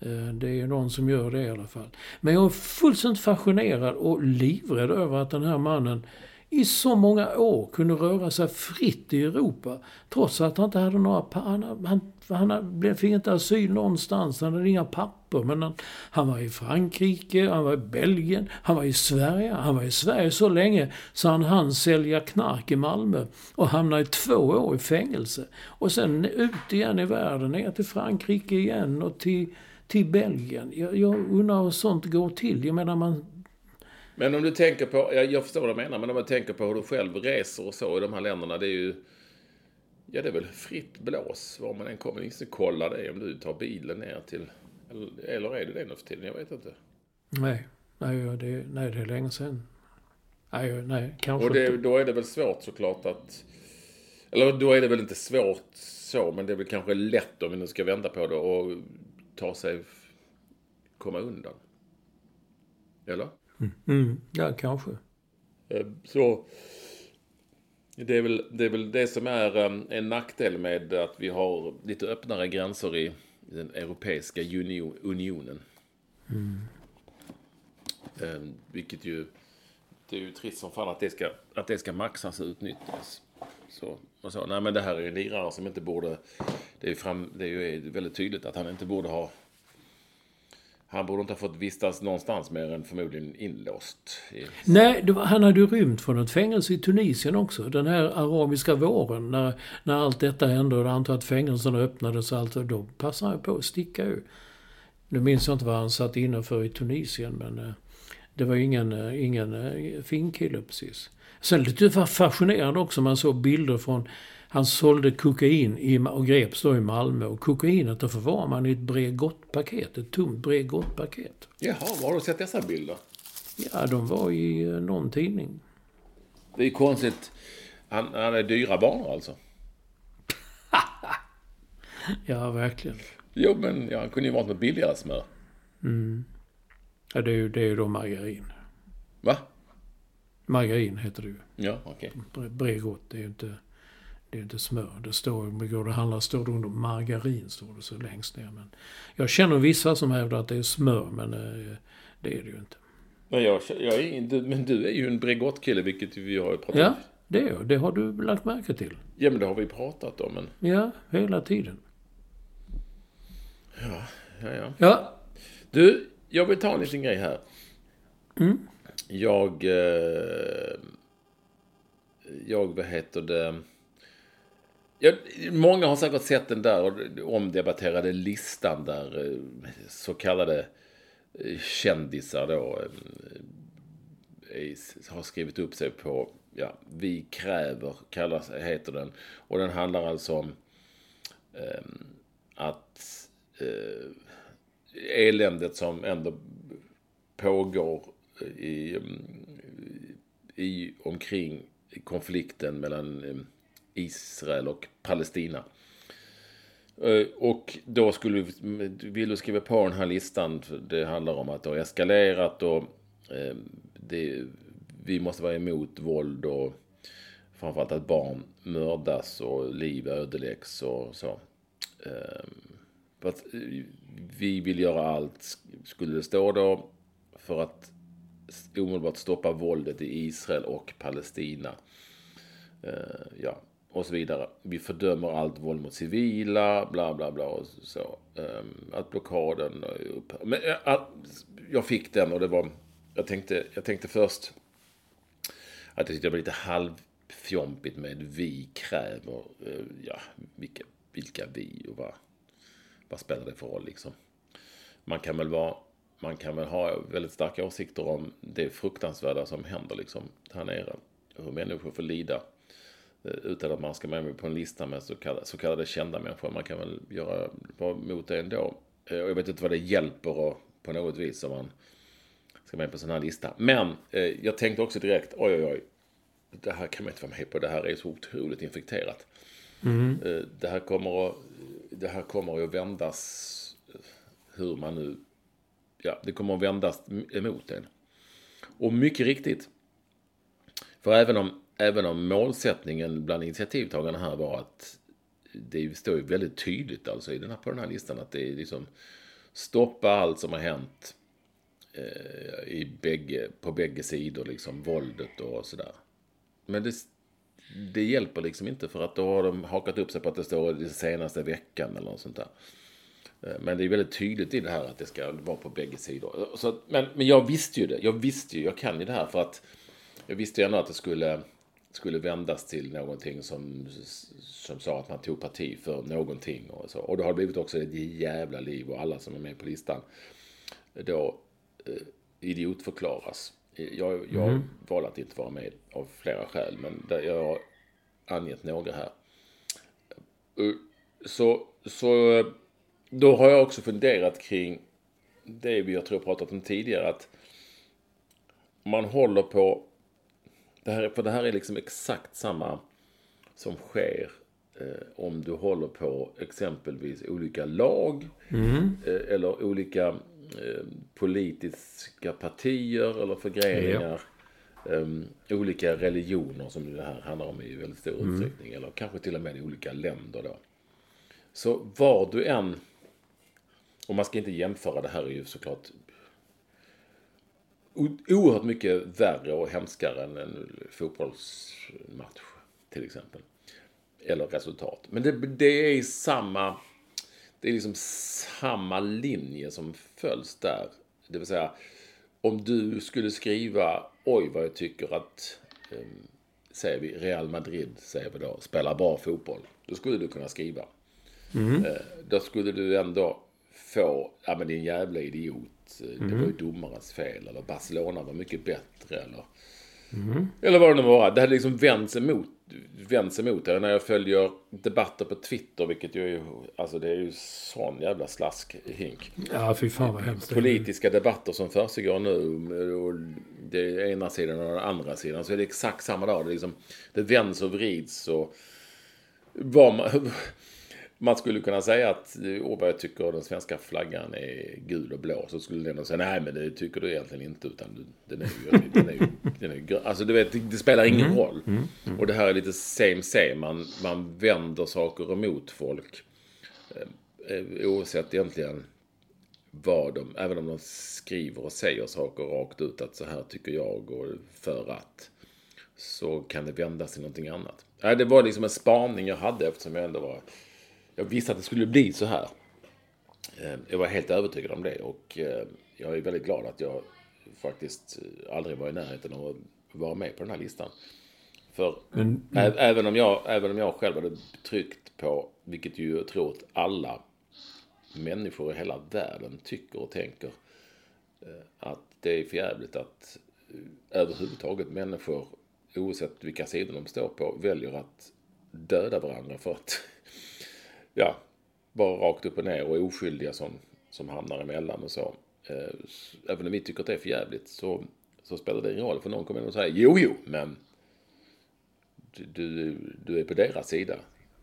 Speaker 2: Eh, Det är någon som gör det i alla fall. Men jag är fullständigt fascinerad och livrädd över att den här mannen i så många år kunde röra sig fritt i Europa. Trots att han inte hade några... Han, han, han fick inte asyl någonstans. Han hade inga papper. Men han, han var i Frankrike, han var i Belgien, han var i Sverige. Han var i Sverige så länge så han hann sälja knark i Malmö. Och hamnade i två år i fängelse. Och sen ut igen i världen, ner till Frankrike igen och till till Belgien. Jag, jag undrar hur sånt går till. Jag menar man
Speaker 1: men om du tänker på, jag, jag förstår vad du menar, men om man tänker på hur du själv reser och så i de här länderna, det är ju... Ja, det är väl fritt blås var man än kommer. Ingen kolla det om du tar bilen ner till... Eller, eller är det det nu för tiden? Jag vet inte.
Speaker 2: Nej, nej, det, nej, det är länge sedan. Nej, nej, kanske
Speaker 1: Och det, då är det väl svårt såklart att... Eller då är det väl inte svårt så, men det är väl kanske lätt om vi nu ska vända på det och ta sig... komma undan. Eller?
Speaker 2: Mm. Mm. Ja, kanske.
Speaker 1: Eh, så det är, väl, det är väl det som är eh, en nackdel med att vi har lite öppnare gränser i den Europeiska unionen. Mm. Vilket ju, det är ju trist som fan att det ska, att det ska maxas och utnyttjas. Så, och så, nej men det här är en lirare som inte borde, det är, fram, det är ju väldigt tydligt att han inte borde ha han borde inte ha fått vistas någonstans mer än förmodligen inlåst.
Speaker 2: Nej, var, han hade ju rymt från ett fängelse i Tunisien också. Den här arabiska våren, när, när allt detta hände och jag antar att fängelserna öppnades och allt. Då passade han på att sticka ju. Nu minns jag inte vad han satt inne för i Tunisien, men eh, det var ingen, eh, ingen eh, fin kille precis. Sen lite fascinerande också, man såg bilder från han sålde kokain i, och greps då i Malmö. Och kokainet då förvarar man i ett Bregott-paket. Ett tomt Bregott-paket.
Speaker 1: Jaha, var har du sett dessa bilder?
Speaker 2: Ja, de var i eh, någon tidning.
Speaker 1: Det är konstigt. Han, han är dyra barn alltså?
Speaker 2: ja, verkligen.
Speaker 1: Jo, men ja, han kunde ju varit med billigare smör.
Speaker 2: Mm. Ja, det är ju det är då margarin.
Speaker 1: Va?
Speaker 2: Margarin heter det ju.
Speaker 1: Ja, okej.
Speaker 2: Okay. Bregott, det är ju inte... Det är inte smör. Det står, om det går och handlar står det under margarin, står det så längst ner. Men jag känner vissa som hävdar att det är smör, men eh, det är det ju inte.
Speaker 1: Men, jag, jag är, men du är ju en Bregott-kille, vilket vi har pratat
Speaker 2: om. Ja, det är jag. Det har du lagt märke till.
Speaker 1: Ja, men det har vi pratat om. Men...
Speaker 2: Ja, hela tiden.
Speaker 1: Ja, ja, ja.
Speaker 2: Ja.
Speaker 1: Du, jag vill ta en liten grej här.
Speaker 2: Mm.
Speaker 1: Jag... Eh, jag, vad heter det... Ja, många har säkert sett den där omdebatterade listan där eh, så kallade eh, kändisar då eh, har skrivit upp sig på, ja, Vi kräver, kallas, heter den. Och den handlar alltså om eh, att eh, eländet som ändå pågår i, i omkring konflikten mellan ehm, Israel och Palestina. Eh, och då skulle vi, vill du skriva på den här listan, det handlar om att det har eskalerat och eh, det, vi måste vara emot våld och framförallt att barn mördas och liv ödeläggs och så. Eh, vi vill göra allt, skulle det stå då, för att omedelbart stoppa våldet i Israel och Palestina. Ja, och så vidare. Vi fördömer allt våld mot civila, bla bla bla och så. Ehm, att blockaden upphör. Men eh, jag fick den och det var, jag tänkte, jag tänkte först att jag tyckte det var lite halvfjompigt med vi kräver, eh, ja, vilka, vilka vi och vad, vad spelar det för roll liksom. Man kan väl vara man kan väl ha väldigt starka åsikter om det fruktansvärda som händer liksom här nere. Hur människor får lida utan att man ska med på en lista med så kallade, så kallade kända människor. Man kan väl göra, vara mot det ändå. Eh, och jag vet inte vad det hjälper på något vis om man ska med på en sån här lista. Men eh, jag tänkte också direkt, oj oj oj. Det här kan man inte vara med på. Det här är så otroligt infekterat. Mm. Eh, det här kommer att, det här kommer att vändas hur man nu, ja, det kommer att vändas emot en. Och mycket riktigt. För även om även om målsättningen bland initiativtagarna här var att det står ju väldigt tydligt alltså i den här, på den här listan att det är liksom stoppa allt som har hänt eh, i bägge, på bägge sidor, liksom våldet och sådär. Men det, det hjälper liksom inte för att då har de hakat upp sig på att det står den senaste veckan eller något sånt där. Eh, men det är väldigt tydligt i det här att det ska vara på bägge sidor. Så, men, men jag visste ju det. Jag visste ju, jag kan ju det här för att jag visste ju ändå att det skulle, skulle vändas till någonting som, som sa att man tog parti för någonting och så. Och det har blivit också ett jävla liv och alla som är med på listan då eh, idiotförklaras. Jag, jag mm. valde att inte vara med av flera skäl, men jag har angett några här. Eh, så, så då har jag också funderat kring det vi jag tror pratat om tidigare, att man håller på, det här, för det här är liksom exakt samma som sker eh, om du håller på exempelvis olika lag mm. eh, eller olika eh, politiska partier eller förgreningar. Ja. Um, olika religioner som det här handlar om i väldigt stor mm. utsträckning. Eller kanske till och med i olika länder då. Så var du än och man ska inte jämföra, det här är ju såklart oerhört mycket värre och hemskare än en fotbollsmatch till exempel. Eller resultat. Men det, det är samma, det är liksom samma linje som följs där. Det vill säga, om du skulle skriva, oj vad jag tycker att, eh, säger vi, Real Madrid, säger vi då, spelar bra fotboll. Då skulle du kunna skriva. Mm. Eh, då skulle du ändå få, ja men din jävla idiot, mm. det var ju domarens fel, eller Barcelona var mycket bättre, eller... Mm. Eller vad det nu var. Det hade liksom vänts emot, vänts emot det. När jag följer debatter på Twitter, vilket ju är, alltså det är ju sån jävla slaskhink.
Speaker 2: Ja, fy fan vad hemskt.
Speaker 1: Politiska debatter som försiggår nu, och det är ena sidan och den andra sidan, så är det exakt samma dag. Det, liksom, det vänds och vrids och... Vad man, man skulle kunna säga att Åberg tycker den svenska flaggan är gul och blå. Så skulle den säga nej men det tycker du egentligen inte. Utan den är ju, den är ju, den är ju Alltså du vet, det spelar ingen mm. roll. Mm. Mm. Och det här är lite same same. Man, man vänder saker emot folk. Eh, eh, oavsett egentligen vad de, även om de skriver och säger saker rakt ut att så här tycker jag och för att. Så kan det vändas till någonting annat. Det var liksom en spaning jag hade eftersom jag ändå var jag visste att det skulle bli så här. Eh, jag var helt övertygad om det och eh, jag är väldigt glad att jag faktiskt eh, aldrig var i närheten av att vara med på den här listan. För mm, mm. även, om jag, även om jag själv hade tryckt på, vilket ju jag tror att alla människor i hela världen tycker och tänker, att det är förjävligt att överhuvudtaget människor, oavsett vilka sidor de står på, väljer att döda varandra för att ja, bara rakt upp och ner och oskyldiga som, som hamnar emellan och så. Eh, även om vi tycker att det är för jävligt så, så spelar det ingen roll. För någon kommer att säga jo, jo, men du, du, du är på deras sida.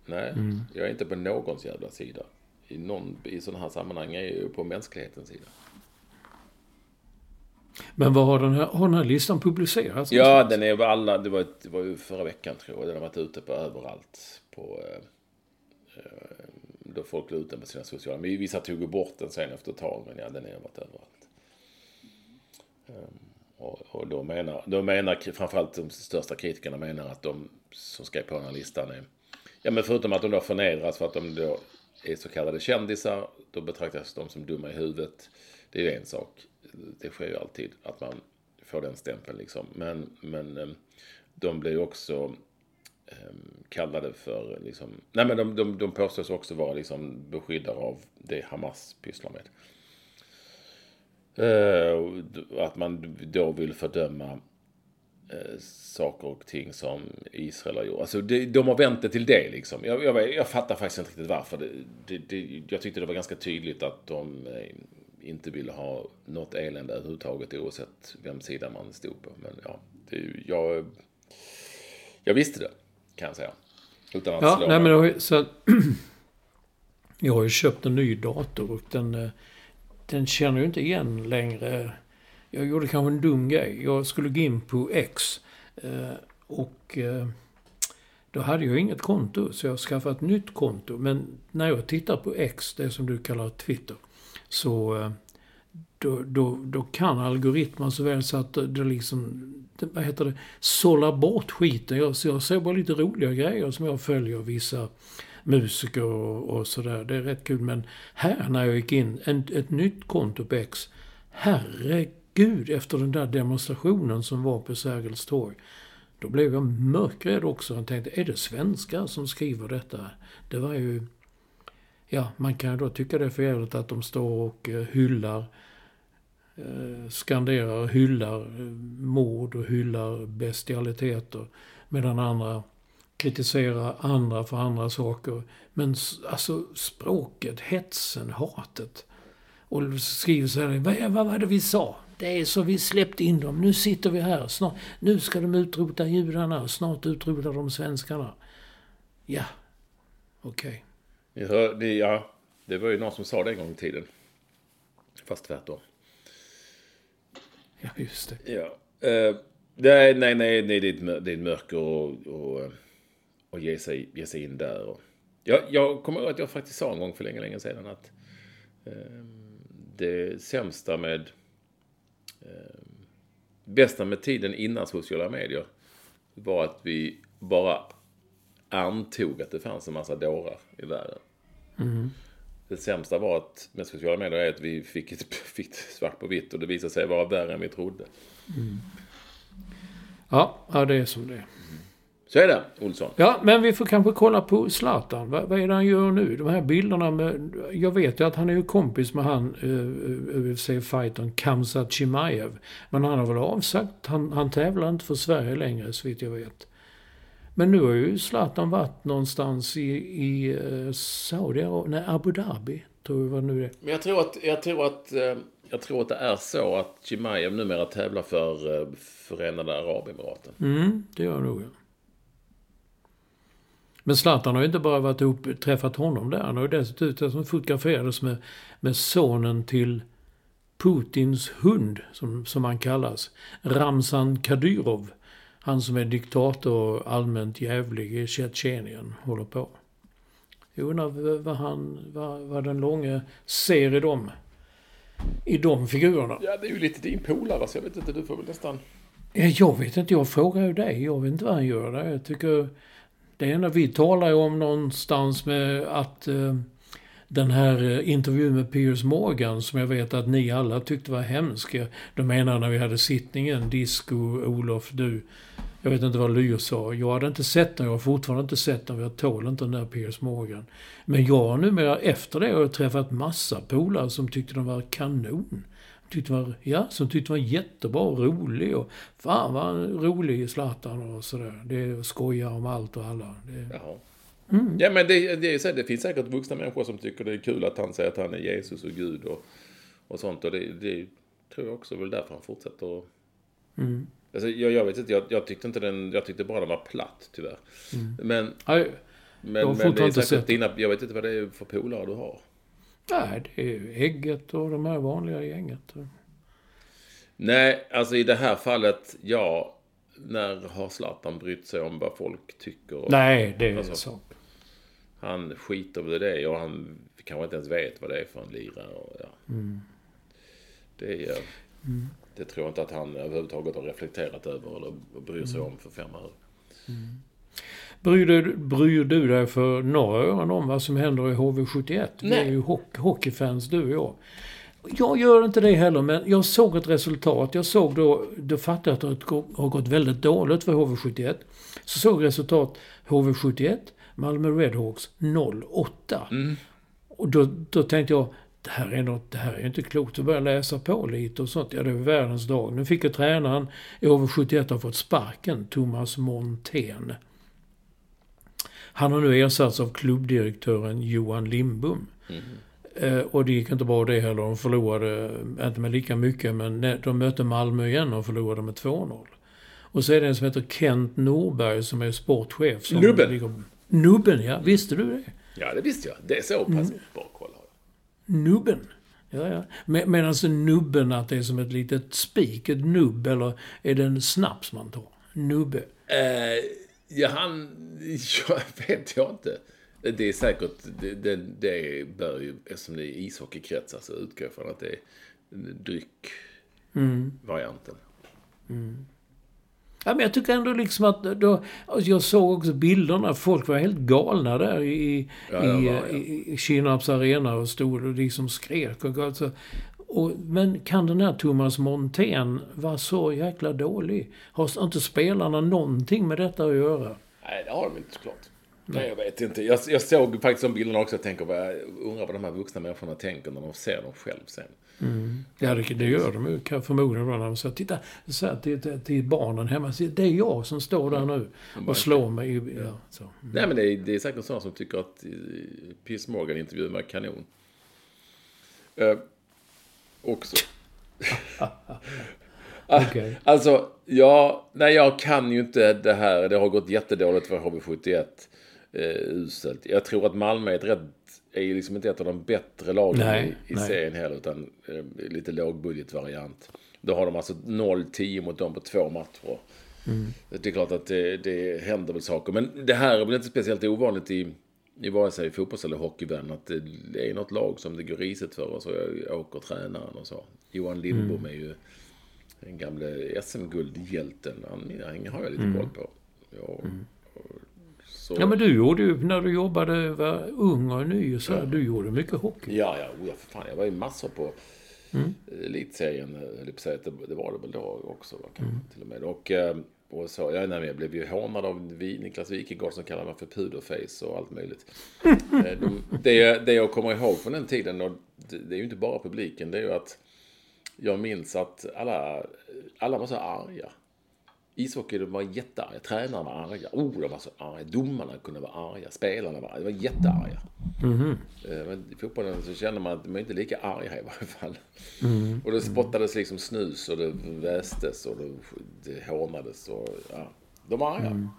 Speaker 1: Nej, mm. jag är inte på någons jävla sida. I, någon, i sådana här sammanhang är jag ju på mänsklighetens sida.
Speaker 2: Men vad har den här, har den här listan publicerats?
Speaker 1: Ja, den är alla, det var, det var ju förra veckan tror jag. Den har varit ute på överallt. På, eh, Eh, då folk la ut den på sina sociala medier. Vissa tog bort den sen efter ett tag, men ja, den har varit överallt. Ehm, och, och då, menar, då menar framförallt de största kritikerna menar att de som skrev på den här listan är, ja men förutom att de då förnedras för att de då är så kallade kändisar, då betraktas de som dumma i huvudet. Det är ju en sak. Det sker ju alltid att man får den stämpeln liksom. Men, men ehm, de blir ju också Ehm, kallade för, liksom, nej men de, de, de påstås också vara liksom beskyddare av det Hamas pysslar med. Eh, att man då vill fördöma eh, saker och ting som Israel har gjort. Alltså det, de har vänt det till det liksom. Jag, jag, jag fattar faktiskt inte riktigt varför. Det, det, det, jag tyckte det var ganska tydligt att de eh, inte ville ha något elände överhuvudtaget oavsett vem sida man stod på. Men ja, jag, jag visste det. Kan jag säga. Utan att
Speaker 2: ja,
Speaker 1: slå
Speaker 2: nej, men då, så, Jag har ju köpt en ny dator och den, eh, den känner ju inte igen längre. Jag gjorde kanske en dum grej. Jag skulle gå in på X. Eh, och eh, då hade jag inget konto, så jag skaffade ett nytt konto. Men när jag tittar på X, det som du kallar Twitter, så då, då, då kan algoritmen så väl så att det liksom, det, vad heter det, sållar bort skiten. Jag, så jag ser bara lite roliga grejer som jag följer vissa musiker och, och sådär. Det är rätt kul. Men här när jag gick in, en, ett nytt konto på X. Herregud, efter den där demonstrationen som var på Sergels torg. Då blev jag mörkrädd också. Jag tänkte, är det svenskar som skriver detta? Det var ju... Ja, man kan då tycka det är för jävligt att de står och eh, hyllar eh, skanderar och hyllar eh, mord och hyllar bestialiteter. Medan andra kritiserar andra för andra saker. Men alltså språket, hetsen, hatet. Och skriver så här, vad, vad var det vi sa? Det är så vi släppte in dem. Nu sitter vi här. Snart, nu ska de utrota judarna. Snart utrotar de svenskarna. Ja, okej.
Speaker 1: Okay. Ja, det, ja, det var ju någon som sa det en gång i tiden. Fast tvärtom.
Speaker 2: Ja, just det.
Speaker 1: Ja. Uh, nej, nej, nej, nej, det är ett, mörker och, och, och ge, sig, ge sig in där. Och, jag, jag kommer ihåg att jag faktiskt sa en gång för länge, länge sedan att uh, det sämsta med uh, bästa med tiden innan sociala medier var att vi bara antog att det fanns en massa dårar i världen. Mm. Det sämsta var att med sociala medier är att vi fick, ett, fick svart på vitt och det visade sig vara värre än vi trodde. Mm.
Speaker 2: Ja, ja, det är som det är.
Speaker 1: Så är det, Olsson.
Speaker 2: Ja, men vi får kanske kolla på Zlatan. Vad, vad är det han gör nu? De här bilderna med... Jag vet ju att han är ju kompis med han, eh, UFC-fightern Kamsat Chimaev. Men han har väl avsagt. Han, han tävlar inte för Sverige längre, så vitt jag vet. Men nu har ju Zlatan varit någonstans i, i uh, Saudiarabien, nej Abu Dhabi, tror jag vad nu är.
Speaker 1: Men jag tror att, jag tror att, uh, jag tror att det är så att Chimaev numera tävlar för uh, Förenade Arabemiraten.
Speaker 2: Mm, det gör nog. Men Zlatan har ju inte bara varit ihop, träffat honom där. Han har ju dessutom fotograferats med, med sonen till Putins hund, som, som han kallas. Ramzan Kadyrov. Han som är diktator och allmänt jävlig i Tjetjenien håller på. Jag undrar vad, han, vad, vad den långe ser i dem, i de figurerna.
Speaker 1: Ja, det är ju lite din polare, så jag vet inte, du får väl nästan...
Speaker 2: Jag vet inte, jag frågar ju dig. Jag vet inte vad han gör där. Jag tycker... Det ena, vi talar ju om någonstans med att eh, den här eh, intervjun med Piers Morgan som jag vet att ni alla tyckte var hemsk. De menar när vi hade sittningen, Disco, Olof, du. Jag vet inte vad Lyr sa. Jag hade inte sett den, jag har fortfarande inte sett den, jag tål inte den där Piers Morgan. Men jag har numera efter det har jag träffat massa polare som tyckte den var kanon. Tyckte var, ja, som tyckte var jättebra och rolig och fan vad rolig Zlatan och sådär. Det skojar om allt och alla. Det...
Speaker 1: Mm. Ja men det, det, är så, det finns säkert vuxna människor som tycker det är kul att han säger att han är Jesus och Gud och, och sånt. Och det, det tror jag också väl därför han fortsätter att... Mm. Alltså, jag, jag vet inte, jag, jag, tyckte inte den, jag tyckte bara den var platt tyvärr. Mm. Men,
Speaker 2: Aj,
Speaker 1: men, men det är säkert dina, jag vet inte vad det är för polare du har.
Speaker 2: Nej, det är Ägget och de här vanliga gänget.
Speaker 1: Nej, alltså i det här fallet, ja. När har Zlatan brytt sig om vad folk tycker?
Speaker 2: Nej, det är alltså, så.
Speaker 1: Han skiter väl i det och han kanske inte ens vet vad det är för en lirare. Och, ja. Mm. Det, är, mm. Det tror jag inte att han överhuvudtaget har reflekterat över eller bryr sig mm. om för fem öre. Mm.
Speaker 2: Bryr du, bryr du dig för några öron om vad som händer i HV71? Nej. Vi är ju hockey, hockeyfans du och jag. Jag gör inte det heller, men jag såg ett resultat. Jag såg då, då fattade jag att det har gått väldigt dåligt för HV71. Så såg resultat HV71, Malmö Redhawks 08. Mm. Och då, då tänkte jag, det här är något, det här är inte klokt. Jag började läsa på lite och sånt. Ja, det var världens dag. Nu fick jag tränaren i HV71 har fått sparken, Thomas Montén. Han har nu ersatts av klubbdirektören Johan Lindbom. Mm. Eh, och det gick inte bra det heller. De förlorade, inte med lika mycket, men de mötte Malmö igen och förlorade med 2-0. Och så är det en som heter Kent Norberg som är sportchef. Som
Speaker 1: Nubben? Ligger,
Speaker 2: Nubben, ja. Visste du det?
Speaker 1: Ja, det visste jag. Det är så pass mm. bra koll
Speaker 2: Nubben? Ja, ja. Alltså nubben att det är som ett litet spik, ett nubb, eller är det en snaps man tar? Nubbe?
Speaker 1: Uh, ja, han... Jag vet jag inte. Det är säkert, det, det, det bör ju, eftersom det är ishockeykretsar så utgår jag från att det är dryck-varianten.
Speaker 2: Ja, men jag tycker ändå liksom att då, alltså jag såg också bilderna. Folk var helt galna där i,
Speaker 1: Ja,
Speaker 2: i,
Speaker 1: var, ja.
Speaker 2: i, Kinnarps arena och stod och liksom skrek. Och, alltså, och, men kan den här Thomas Montén vara så jäkla dålig? Har inte spelarna någonting med detta att göra?
Speaker 1: Nej, det har de inte såklart. Nej, jag vet inte. Jag, jag såg faktiskt de bilderna också och tänker, jag undrar vad de här vuxna människorna tänker när de ser dem själv sen.
Speaker 2: Ja, det, det gör de ju förmodligen när de säger titta, så här, till, till, till barnen hemma. Det är jag som står där nu och slår mig. i- Ja, så.
Speaker 1: Nej, men det är, det är säkert sådana som tycker att eh, Piers Morgan intervjun var kanon. Uh, också.
Speaker 2: Okej.
Speaker 1: Alltså, ja, nej jag kan ju inte det här. Det har gått jättedåligt för HV71. Eh, uselt. Jag tror att Malmö är ett rätt, är ju liksom inte ett av de bättre lagen
Speaker 2: Nej,
Speaker 1: i, i
Speaker 2: nej.
Speaker 1: serien heller. Utan eh, lite lågbudgetvariant. Då har de alltså 0-10 mot dem på två matcher.
Speaker 2: Mm.
Speaker 1: Det är klart att det, det händer väl saker. Men det här är väl inte speciellt ovanligt i, i vare sig fotbolls eller hockeyvärlden. Att det är något lag som det går risigt för och så åker tränaren och så. Johan Lindbom
Speaker 2: Mm.
Speaker 1: är ju den gamle SM-guldhjälten. Han, han har jag lite
Speaker 2: Mm.
Speaker 1: koll på. Ja, och, så,
Speaker 2: Ja, men du gjorde ju, när du jobbade, var ung och ny och så här, du gjorde mycket hockey.
Speaker 1: Ja, ja, oh, ja, för fan. Jag var ju massor på
Speaker 2: Mm.
Speaker 1: elitserien. eh, Det, det var det väl då också, va, kanske,
Speaker 2: Mm.
Speaker 1: till och med. Och, eh, och så, ja, nej, jag blev ju hånad av Vi- Niklas Wikegård som kallar mig för puderface och allt möjligt. Eh, De, det, det jag kommer ihåg från den tiden, och det, det är ju inte bara publiken, det är ju att jag minns att alla, alla var så arga. Ishockey, de var jättearga. Tränarna var arga. Oh, de var så arga. Domarna kunde vara arga. Spelarna var arga. De var jättearga. Eh, Men i fotbollen så känner man att de är inte lika arga i varje fall. Och det spottades liksom snus och det västes och det, det hånades och ja, de var arga.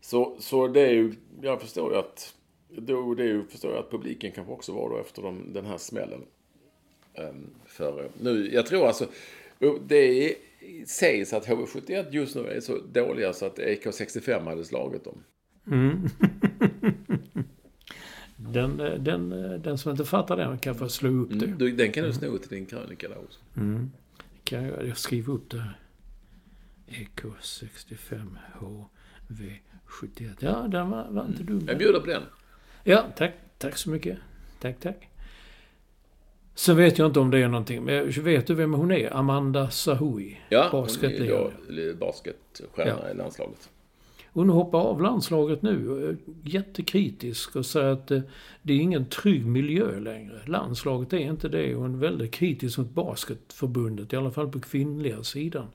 Speaker 1: Så, så det är ju, jag förstår ju att, då, det är ju, förstår jag att publiken kanske också var då efter de, den här smällen. Ehm, för nu, jag tror alltså, det är, sägs att HV71 just nu är så dåliga så att EK65 hade slagit dem.
Speaker 2: Den, eh, den, eh, den som inte fattar den kan få slå upp det.
Speaker 1: Mm. Den kan du sno till din krönika där också.
Speaker 2: Kan jag, jag skriver upp det här. EK65 HV71. Ja, den var, var inte dum.
Speaker 1: Jag bjuder på den.
Speaker 2: Ja, tack. Tack så mycket. Tack, tack. Så vet jag inte om det är någonting. Men vet du vem hon är? Amanda Sahui.
Speaker 1: Ja, hon är då basketstjärna
Speaker 2: Ja.
Speaker 1: i landslaget.
Speaker 2: Hon hoppar av landslaget nu. Jättekritisk och säger att eh, det är ingen trygg miljö längre. Landslaget är inte det. Hon är väldigt kritisk mot basketförbundet. I alla fall på kvinnliga sidan.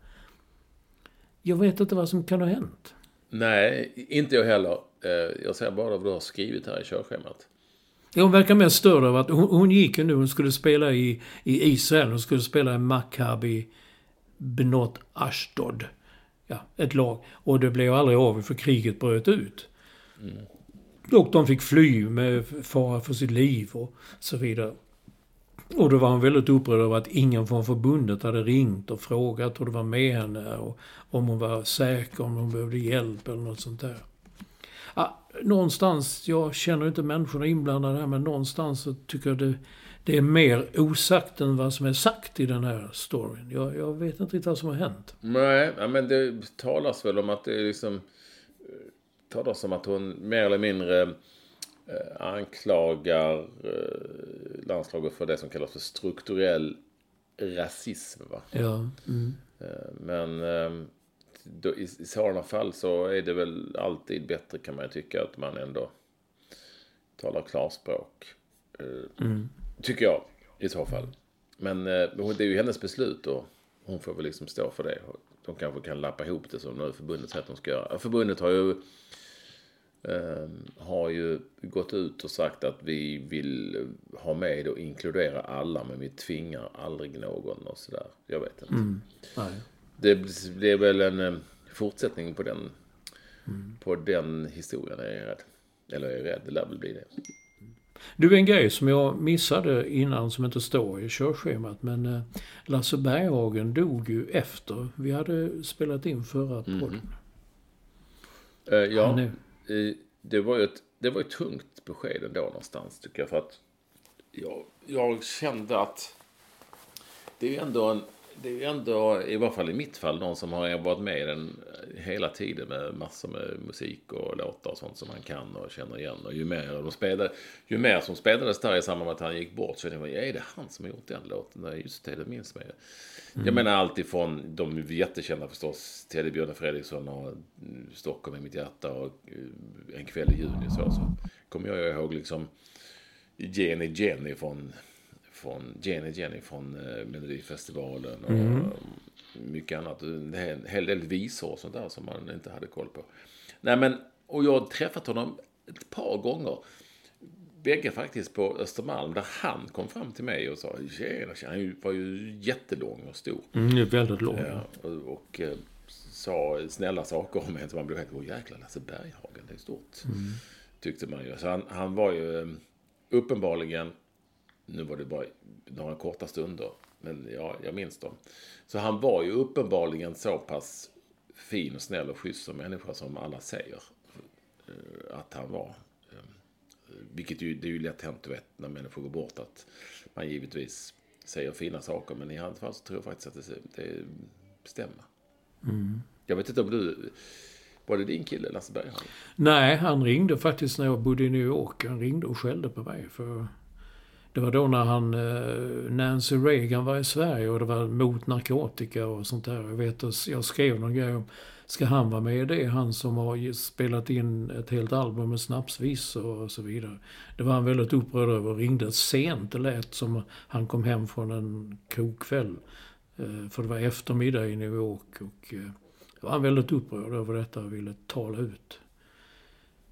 Speaker 2: Jag vet inte vad som kan ha hänt.
Speaker 1: Nej, inte jag heller. Eh, Jag ser bara vad du har skrivit här i körschemat.
Speaker 2: Hon verkar mest störd av att hon, hon gick ju nu, hon skulle spela i, i Israel, hon skulle spela i Maccabi Bnot Ashdod. Ja, ett lag. Och det blev aldrig av för kriget bröt ut. Och de fick fly med fara för sitt liv och så vidare. Och då var hon väldigt upprörd över att ingen från förbundet hade ringt och frågat hur det var med henne och om hon var säker, om hon behövde hjälp eller något sånt där. Ja, någonstans, jag känner inte människorna inblandade här, men någonstans så tycker jag det, det är mer osagt än vad som är sagt i den här storyn. Jag, jag vet inte riktigt vad som har hänt.
Speaker 1: Nej, men det talas väl om att det är liksom... eh, talas om att hon mer eller mindre eh, anklagar eh, landslaget för det som kallas för strukturell rasism. Va?
Speaker 2: Ja. Mm.
Speaker 1: Men då, i, i sådana fall så är det väl alltid bättre kan man ju tycka att man ändå talar klarspråk. Eh, Tycker jag i så fall. Men eh, det är ju hennes beslut och hon får väl liksom stå för det. De kanske kan lappa ihop det som nu förbundet säger att de ska göra. Förbundet har ju eh, har ju gått ut och sagt att vi vill ha med och inkludera alla men vi tvingar aldrig någon och sådär. Jag vet inte.
Speaker 2: Nej.
Speaker 1: Det blir väl en eh, fortsättning på den, på den historien är jag rädd. Eller jag är rädd, det lär väl bli det.
Speaker 2: Du, en grej som jag missade innan som inte står i körschemat. Men eh, Lasse Berghagen dog ju efter vi hade spelat in förra podden.
Speaker 1: Eh, ja, det var ju ett, det var ett tungt besked ändå någonstans tycker jag. För att jag, jag kände att det är ju ändå en det är ju ändå, i varje fall i mitt fall, någon som har varit med i den hela tiden med massor med musik och låtar och sånt som man kan och känner igen. Och ju mer, de spelade, ju mer som spelades där i samband med att han gick bort så tänkte jag, är det han som har gjort den låten? Nej, just det, det minns man ju. Mm. Jag menar alltifrån de jättekända förstås, Teddy Björne Fredriksson och Stockholm i mitt hjärta och eh, En kväll i juni så, så kommer jag ihåg liksom Jenny Jenny från från Jenny Jenny från eh, Melodifestivalen och mm. mycket annat. En hel del visor och sånt där som man inte hade koll på. Nej men, och jag har träffat honom ett par gånger. Bägge faktiskt på Östermalm där han kom fram till mig och sa tjena, tjena. Han var ju jättelång och stor.
Speaker 2: Mm, väldigt lång.
Speaker 1: Ja, och, och eh, sa snälla saker om en så man blev helt, åh jäklar Lasse Berghagen, det är stort. Mm. Tyckte man ju. Så han, han var ju eh, uppenbarligen nu var det bara några korta stunder, men ja, jag minns dem. Så han var ju uppenbarligen så pass fin och snäll och schysst som människa som alla säger eh, att han var. Eh, vilket ju, det är ju lätt hänt, du vet, när människor går bort att man givetvis säger fina saker. Men i hans fall så tror jag faktiskt att det, det stämmer. Mm. Jag vet inte om du... Var det din kille, Lasse Berghagen?
Speaker 2: Nej, han ringde faktiskt när jag bodde i New York. Han ringde och skällde på mig för det var då när han, eh, Nancy Reagan var i Sverige och det var mot narkotika och sånt där. Jag vet jag skrev någon grej om, ska han vara med i det? Han som har spelat in ett helt album med snapsvisor och så vidare. Det var han väldigt upprörd över och ringde sent. Det lät som han kom hem från en krogkväll. Eh, för det var eftermiddag i New York och eh, då var han väldigt upprörd över detta och ville tala ut.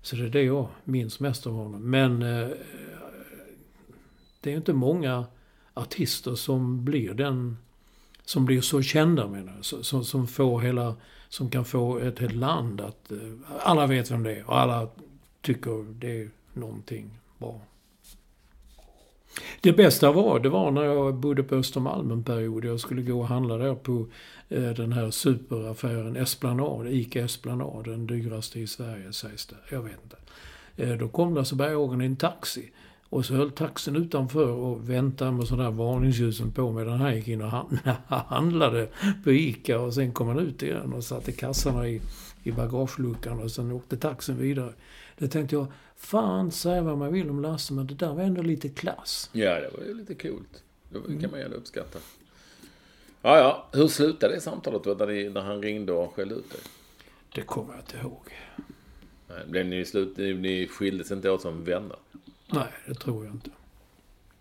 Speaker 2: Så det är det jag minns mest av honom. Men eh, det är inte många artister som blir den som blir så kända menar jag. Som, som får hela, som kan få ett helt land att, eh, alla vet vem det är och alla tycker det är någonting bra. Det bästa var, det var när jag bodde på Östermalm en period. Jag skulle gå och handla där på eh, den här superaffären Esplanad, ICA Esplanad, den dyraste i Sverige sägs det. Jag vet inte. Eh, då kom Lasse Berghagen i en taxi. Och så höll taxen utanför och väntade med sådana här varningsljusen på medan han gick in och handlade på ICA. Och sen kom han ut igen och satte kassarna i, i bagageluckan och sen åkte taxen vidare. Då tänkte jag, fan säga vad man vill om Lasse, men det där var ändå lite klass.
Speaker 1: Ja, det var ju lite coolt. Det kan mm. man ju uppskatta. Ja, ja. Hur slutade det samtalet då, när, när han ringde och skällde ut dig?
Speaker 2: Det kommer jag inte ihåg.
Speaker 1: Nej, blev ni, slut, ni skildes inte åt som vänner?
Speaker 2: Nej, det tror jag inte.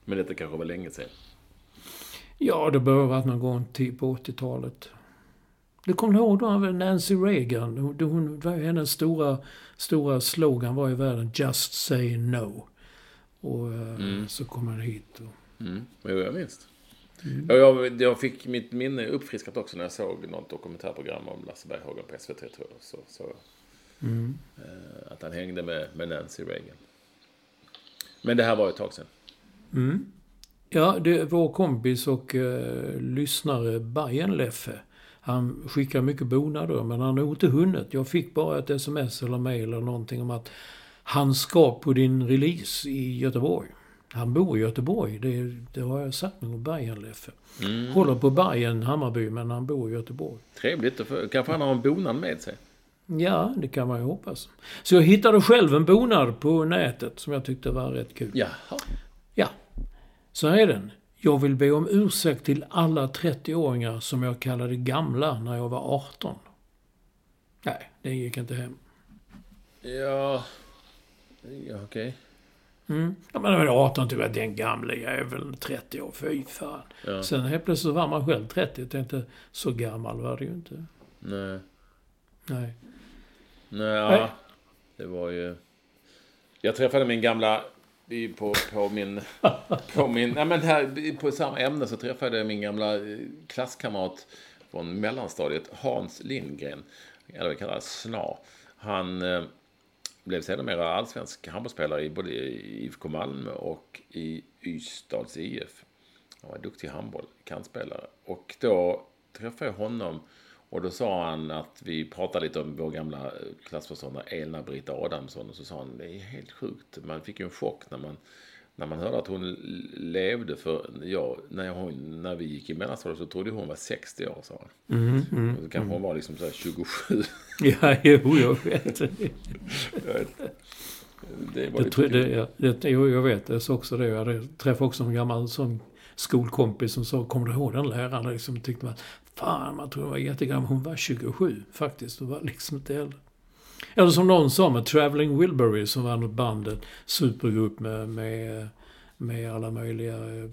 Speaker 1: Men detta kanske var länge sedan?
Speaker 2: Ja, det bör ha varit någon gång på 80-talet. Du kommer ihåg då Nancy Reagan? Hon, hon, hennes stora, stora slogan var i världen Just say no. Och eh, mm. så kom han hit. Och...
Speaker 1: Mm. Jo, jag minns. Mm. Jag, jag fick mitt minne uppfriskat också när jag såg något dokumentärprogram om Lasse Berghagen på SVT tror jag. Så, så, mm. eh, att han hängde med, med Nancy Reagan. Men det här var ett tag sedan.
Speaker 2: Mm. Ja, det, vår kompis och eh, lyssnare Bajen Leffe. Han skickar mycket bonader men han har inte hunnit. Jag fick bara ett sms eller mail eller någonting om att han ska på din release i Göteborg. Han bor i Göteborg, det, det har jag sagt med Bajen Leffe. Mm. Håller på Bajen Hammarby men han bor i Göteborg.
Speaker 1: Trevligt, kanske han har en bonad med sig.
Speaker 2: Ja, det kan man ju hoppas. Så jag hittade själv en bonad på nätet som jag tyckte var rätt kul.
Speaker 1: Jaha.
Speaker 2: Ja. Så här är den. Jag vill be om ursäkt till alla 30-åringar som jag kallade gamla när jag var 18. Nej, det gick inte hem.
Speaker 1: Ja, ja okej. Okay.
Speaker 2: Mm. Ja, men när jag var 18 tyckte jag att den gamla jäveln, 30 år, fy fan. Ja. Sen helt plötsligt var man själv 30 och tänkte, så gammal var det ju inte.
Speaker 1: Nej.
Speaker 2: Nej.
Speaker 1: Nej, det var ju... Jag träffade min gamla... På, på min... På min... Nej, men här, på samma ämne så träffade jag min gamla eh, klasskamrat från mellanstadiet, Hans Lindgren. Eller vi kallar det Sna. Han eh, blev sedermera allsvensk handbollsspelare i både IFK Malmö och i Ystads IF. Han var duktig handboll, kantspelare. Och då träffade jag honom och då sa han att vi pratade lite om vår gamla klassförståndare Elna-Britta Adamsson. Och så sa han, det är helt sjukt. Man fick ju en chock när man när man hörde att hon levde för, ja, när, hon, när vi gick i mellanstadiet så trodde hon var 60 år sa hon.
Speaker 2: Mm, mm,
Speaker 1: så kanske hon var liksom så 27.
Speaker 2: Ja, jo, jag vet.
Speaker 1: det var
Speaker 2: det, tror, det, ja, det, jo, jag vet. Jag sa också det. Jag träffade också en gammal sån skolkompis som sa, kommer du ihåg den läraren? Liksom tyckte man, fan man tror hon var jättegammal. Hon var 27 faktiskt. Hon var liksom inte äldre. Eller som någon sa med Traveling Wilbury som var något band, en supergrupp med, med, med alla möjliga eh,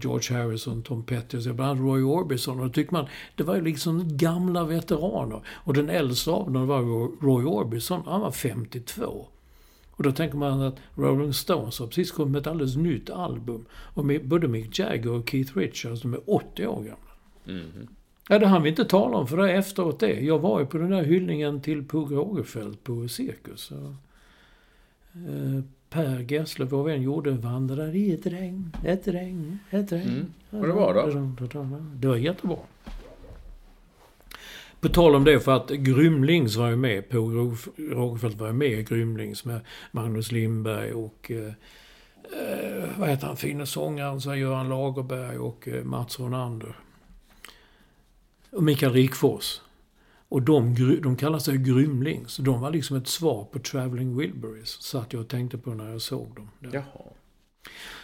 Speaker 2: George Harrison, Tom Petty och bland annat Roy Orbison. Och då tyckte man, det var ju liksom gamla veteraner. Och den äldsta av dem var Roy Orbison, han var 52. Och då tänker man att Rolling Stones har precis kommit med ett alldeles nytt album. Och med både Mick Jagger och Keith Richards, de är 80 år gamla. Mm. Ja, det hann vi inte tala om för det efteråt det. Jag var ju på den där hyllningen till Pugh Rogefeldt på Cirkus. Och, eh, per Gessle, vår vän, gjorde Vandrar i ett regn, ett regn, ett regn. Mm.
Speaker 1: Och det var
Speaker 2: då? Det var jättebra. På tal om det, för att Grymlings var ju med, på Rogefeldt var ju med i Grymlings med Magnus Lindberg och eh, eh vad heter han, fina sångaren, så Göran Lagerberg och eh, Mats Ronander. Och Mikael Rickfors. Och de, de kallar sig Grymlings. De var liksom ett svar på Traveling Wilburys. Satt jag och tänkte på när jag såg dem. Där.
Speaker 1: Jaha.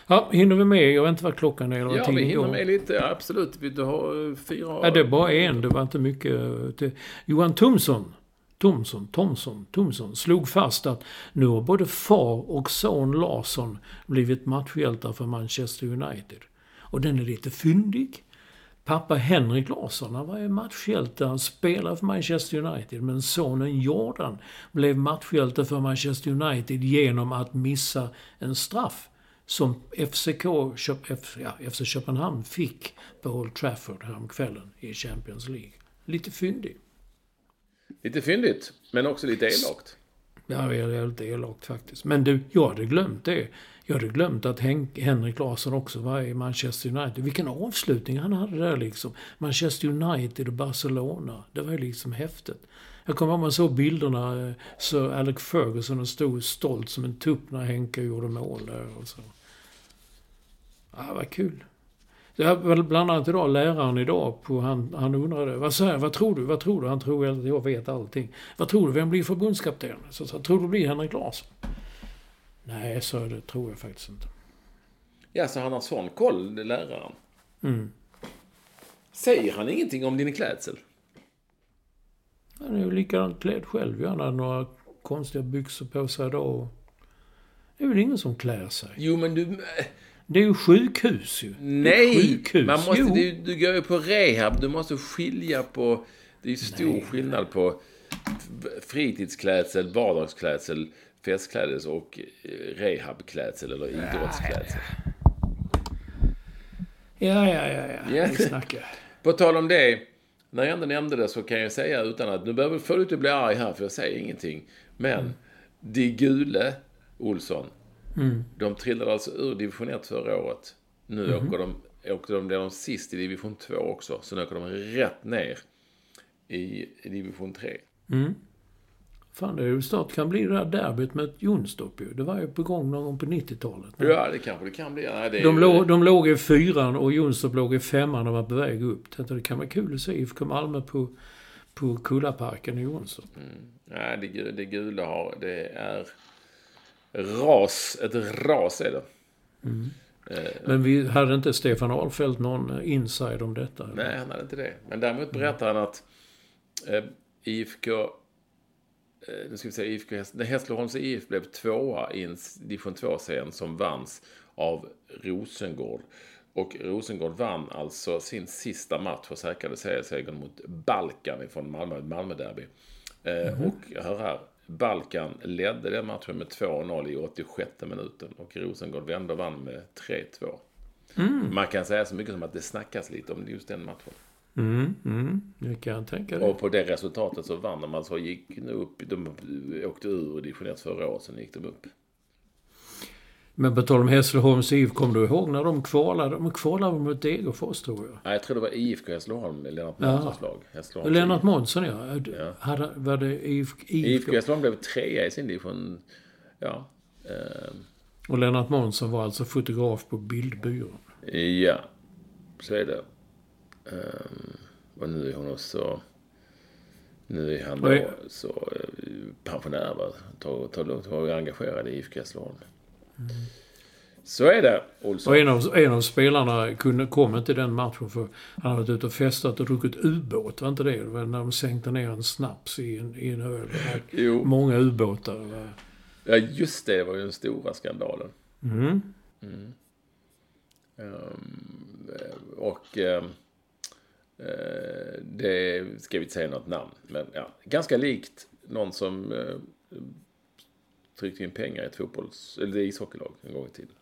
Speaker 2: Ja, hinner vi med? Jag vet inte vad klockan är. Eller
Speaker 1: ja, vi hinner med lite. Absolut. Du har eh, fyra...
Speaker 2: Ja, det är bara en. Det var inte mycket. Till... Johan Thomsson. Thomsson, Thomsson, Thomsson slog fast att nu har både far och son Larsson blivit matchhjältar för Manchester United. Och den är lite fyndig. Pappa Henrik Larsson, han var ju matchhjälte. Han spelade för Manchester United. Men sonen Jordan blev matchhjälte för Manchester United genom att missa en straff som FCK, ja, FC Köpenhamn fick på Old Trafford häromkvällen i Champions League. Lite fyndig.
Speaker 1: Lite fyndigt, men också lite elakt.
Speaker 2: Ja, det är lite elakt faktiskt. Men du, jag hade glömt det. Jag hade glömt att Henrik Larsson också var i Manchester United. Vilken avslutning han hade där liksom. Manchester United och Barcelona. Det var ju liksom häftigt. Jag kommer ihåg man såg bilderna. Eh, Sir så Alec Ferguson stod stolt som en tupp när Henke gjorde mål där och så. Ja, vad kul. Det var bland annat idag, läraren idag, på, han, han undrade, vad säger vad tror du, vad tror du? Han tror att jag vet allting. Vad tror du, vem blir förbundskapten? Så så, tror du blir Henrik Larsson? Nej, så det tror jag faktiskt inte.
Speaker 1: Ja, så han har sån koll, läraren?
Speaker 2: Mm.
Speaker 1: Säger han ingenting om din klädsel?
Speaker 2: Han är ju likadant klädd själv. Han hade några konstiga byxor på sig idag. Det är väl ingen som klär sig?
Speaker 1: Jo, men du...
Speaker 2: Det är ju sjukhus ju.
Speaker 1: Nej! Sjukhus. Man måste, du, du går ju på rehab. Du måste skilja på... Det är stor Nej. skillnad på fritidsklädsel, vardagsklädsel, festklädsel och eh, rehabklädsel eller idrottsklädsel.
Speaker 2: Ja, ja, ja, ja. ja. Vi snackar.
Speaker 1: På tal om det. När jag ändå nämnde det så kan jag säga utan att... Nu behöver du inte bli arg här för jag säger ingenting. Men mm. De Gule Olsson.
Speaker 2: Mm.
Speaker 1: De trillade alltså ur division 1 förra året. Nu mm. åker de, åker de, blir de sist i division 2 också. Så nu åker de rätt ner i division 3.
Speaker 2: Mm. Fan, det är ju snart kan bli det där derbyt med Jonstorp ju. Det var ju på gång någon gång på 90-talet.
Speaker 1: Ja, det kanske det kan bli. Nej, det
Speaker 2: de, låg, de låg i fyran och Jonstorp låg i femman och var på väg upp. Det kan vara kul att se IFK Malmö på, på Kullaparken i Jonstorp.
Speaker 1: Mm. Nej, det, det gula har... Det är ras. Ett ras är det.
Speaker 2: Mm. Eh, Men vi hade inte Stefan Ahlfeldt någon inside om detta?
Speaker 1: Nej, han hade inte det. Men däremot berättar han att eh, IFK Eh, nu ska vi säga IFK Hässleholms IF blev tvåa i en division 2-serien som vanns av Rosengård. Och Rosengård vann alltså sin sista match och säkrade seriesegern mot Balkan från Malmö, Malmö-derby. Mm -hmm. Och hör här, Balkan ledde den matchen med 2-0 i 86 minuten och Rosengård vände och vann med 3-2. Mm. Man kan säga så mycket som att det snackas lite om just den matchen.
Speaker 2: Mm, mm, det kan jag tänka dig.
Speaker 1: Och på det resultatet så vann de alltså. Gick nu upp, de åkte ur division 1 förra året, sen gick de upp.
Speaker 2: Men på tal om Hässleholms IF, kommer du ihåg när de kvalade? De kvalade mot Degerfors tror jag.
Speaker 1: Nej, jag tror det var IFK Hässleholm, Lennart Månssons lag.
Speaker 2: Lennart Månsson ja. ja. Hade, var det IFK?
Speaker 1: IFK Hässleholm blev trea i sin division. Ja. Eh,
Speaker 2: Och Lennart Månsson var alltså fotograf på Bildbyrån.
Speaker 1: Ja, så är det. Um, och nu är hon också... Nu är han då
Speaker 2: Oj.
Speaker 1: så eh, pensionär. Va? Tar, tar, tar engagerad i IFK Hässleholm. Så är det, Olsson.
Speaker 2: Och en av, en av spelarna kunde, kom inte den matchen för han hade varit ute och festat och druckit ubåt. Var inte det? Det var när de sänkte ner en snaps i en, i en öl. Många ubåtar. Var-
Speaker 1: Ja, just det. Det var ju den stora skandalen.
Speaker 2: Mm.
Speaker 1: Ehm, och ehm, eh, det ska vi inte säga något namn. Men ja, ganska likt någon som eh, tryckte in pengar i ett fotbolls eller ishockeylag en gång i tiden.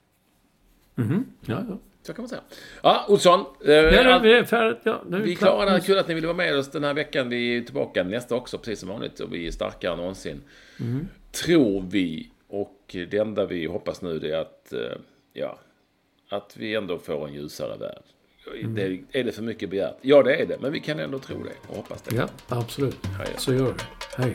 Speaker 2: Mhm. Ja, ja.
Speaker 1: Så kan man säga. Ja, Olsson. Eh,
Speaker 2: Ja, det är färdigt. Ja, är
Speaker 1: vi
Speaker 2: klart.
Speaker 1: klara. Kul att ni ville vara med oss den här veckan. Vi är tillbaka nästa också, precis som vanligt. Och vi är starkare än någonsin. Tror vi. Och det enda vi hoppas nu det är att, eh, ja, att vi ändå får en ljusare värld. Det, är det för mycket begärt? Ja, det är det. Men vi kan ändå tro det och hoppas det.
Speaker 2: Ja, absolut.
Speaker 1: Ja.
Speaker 2: Så gör vi. Hej.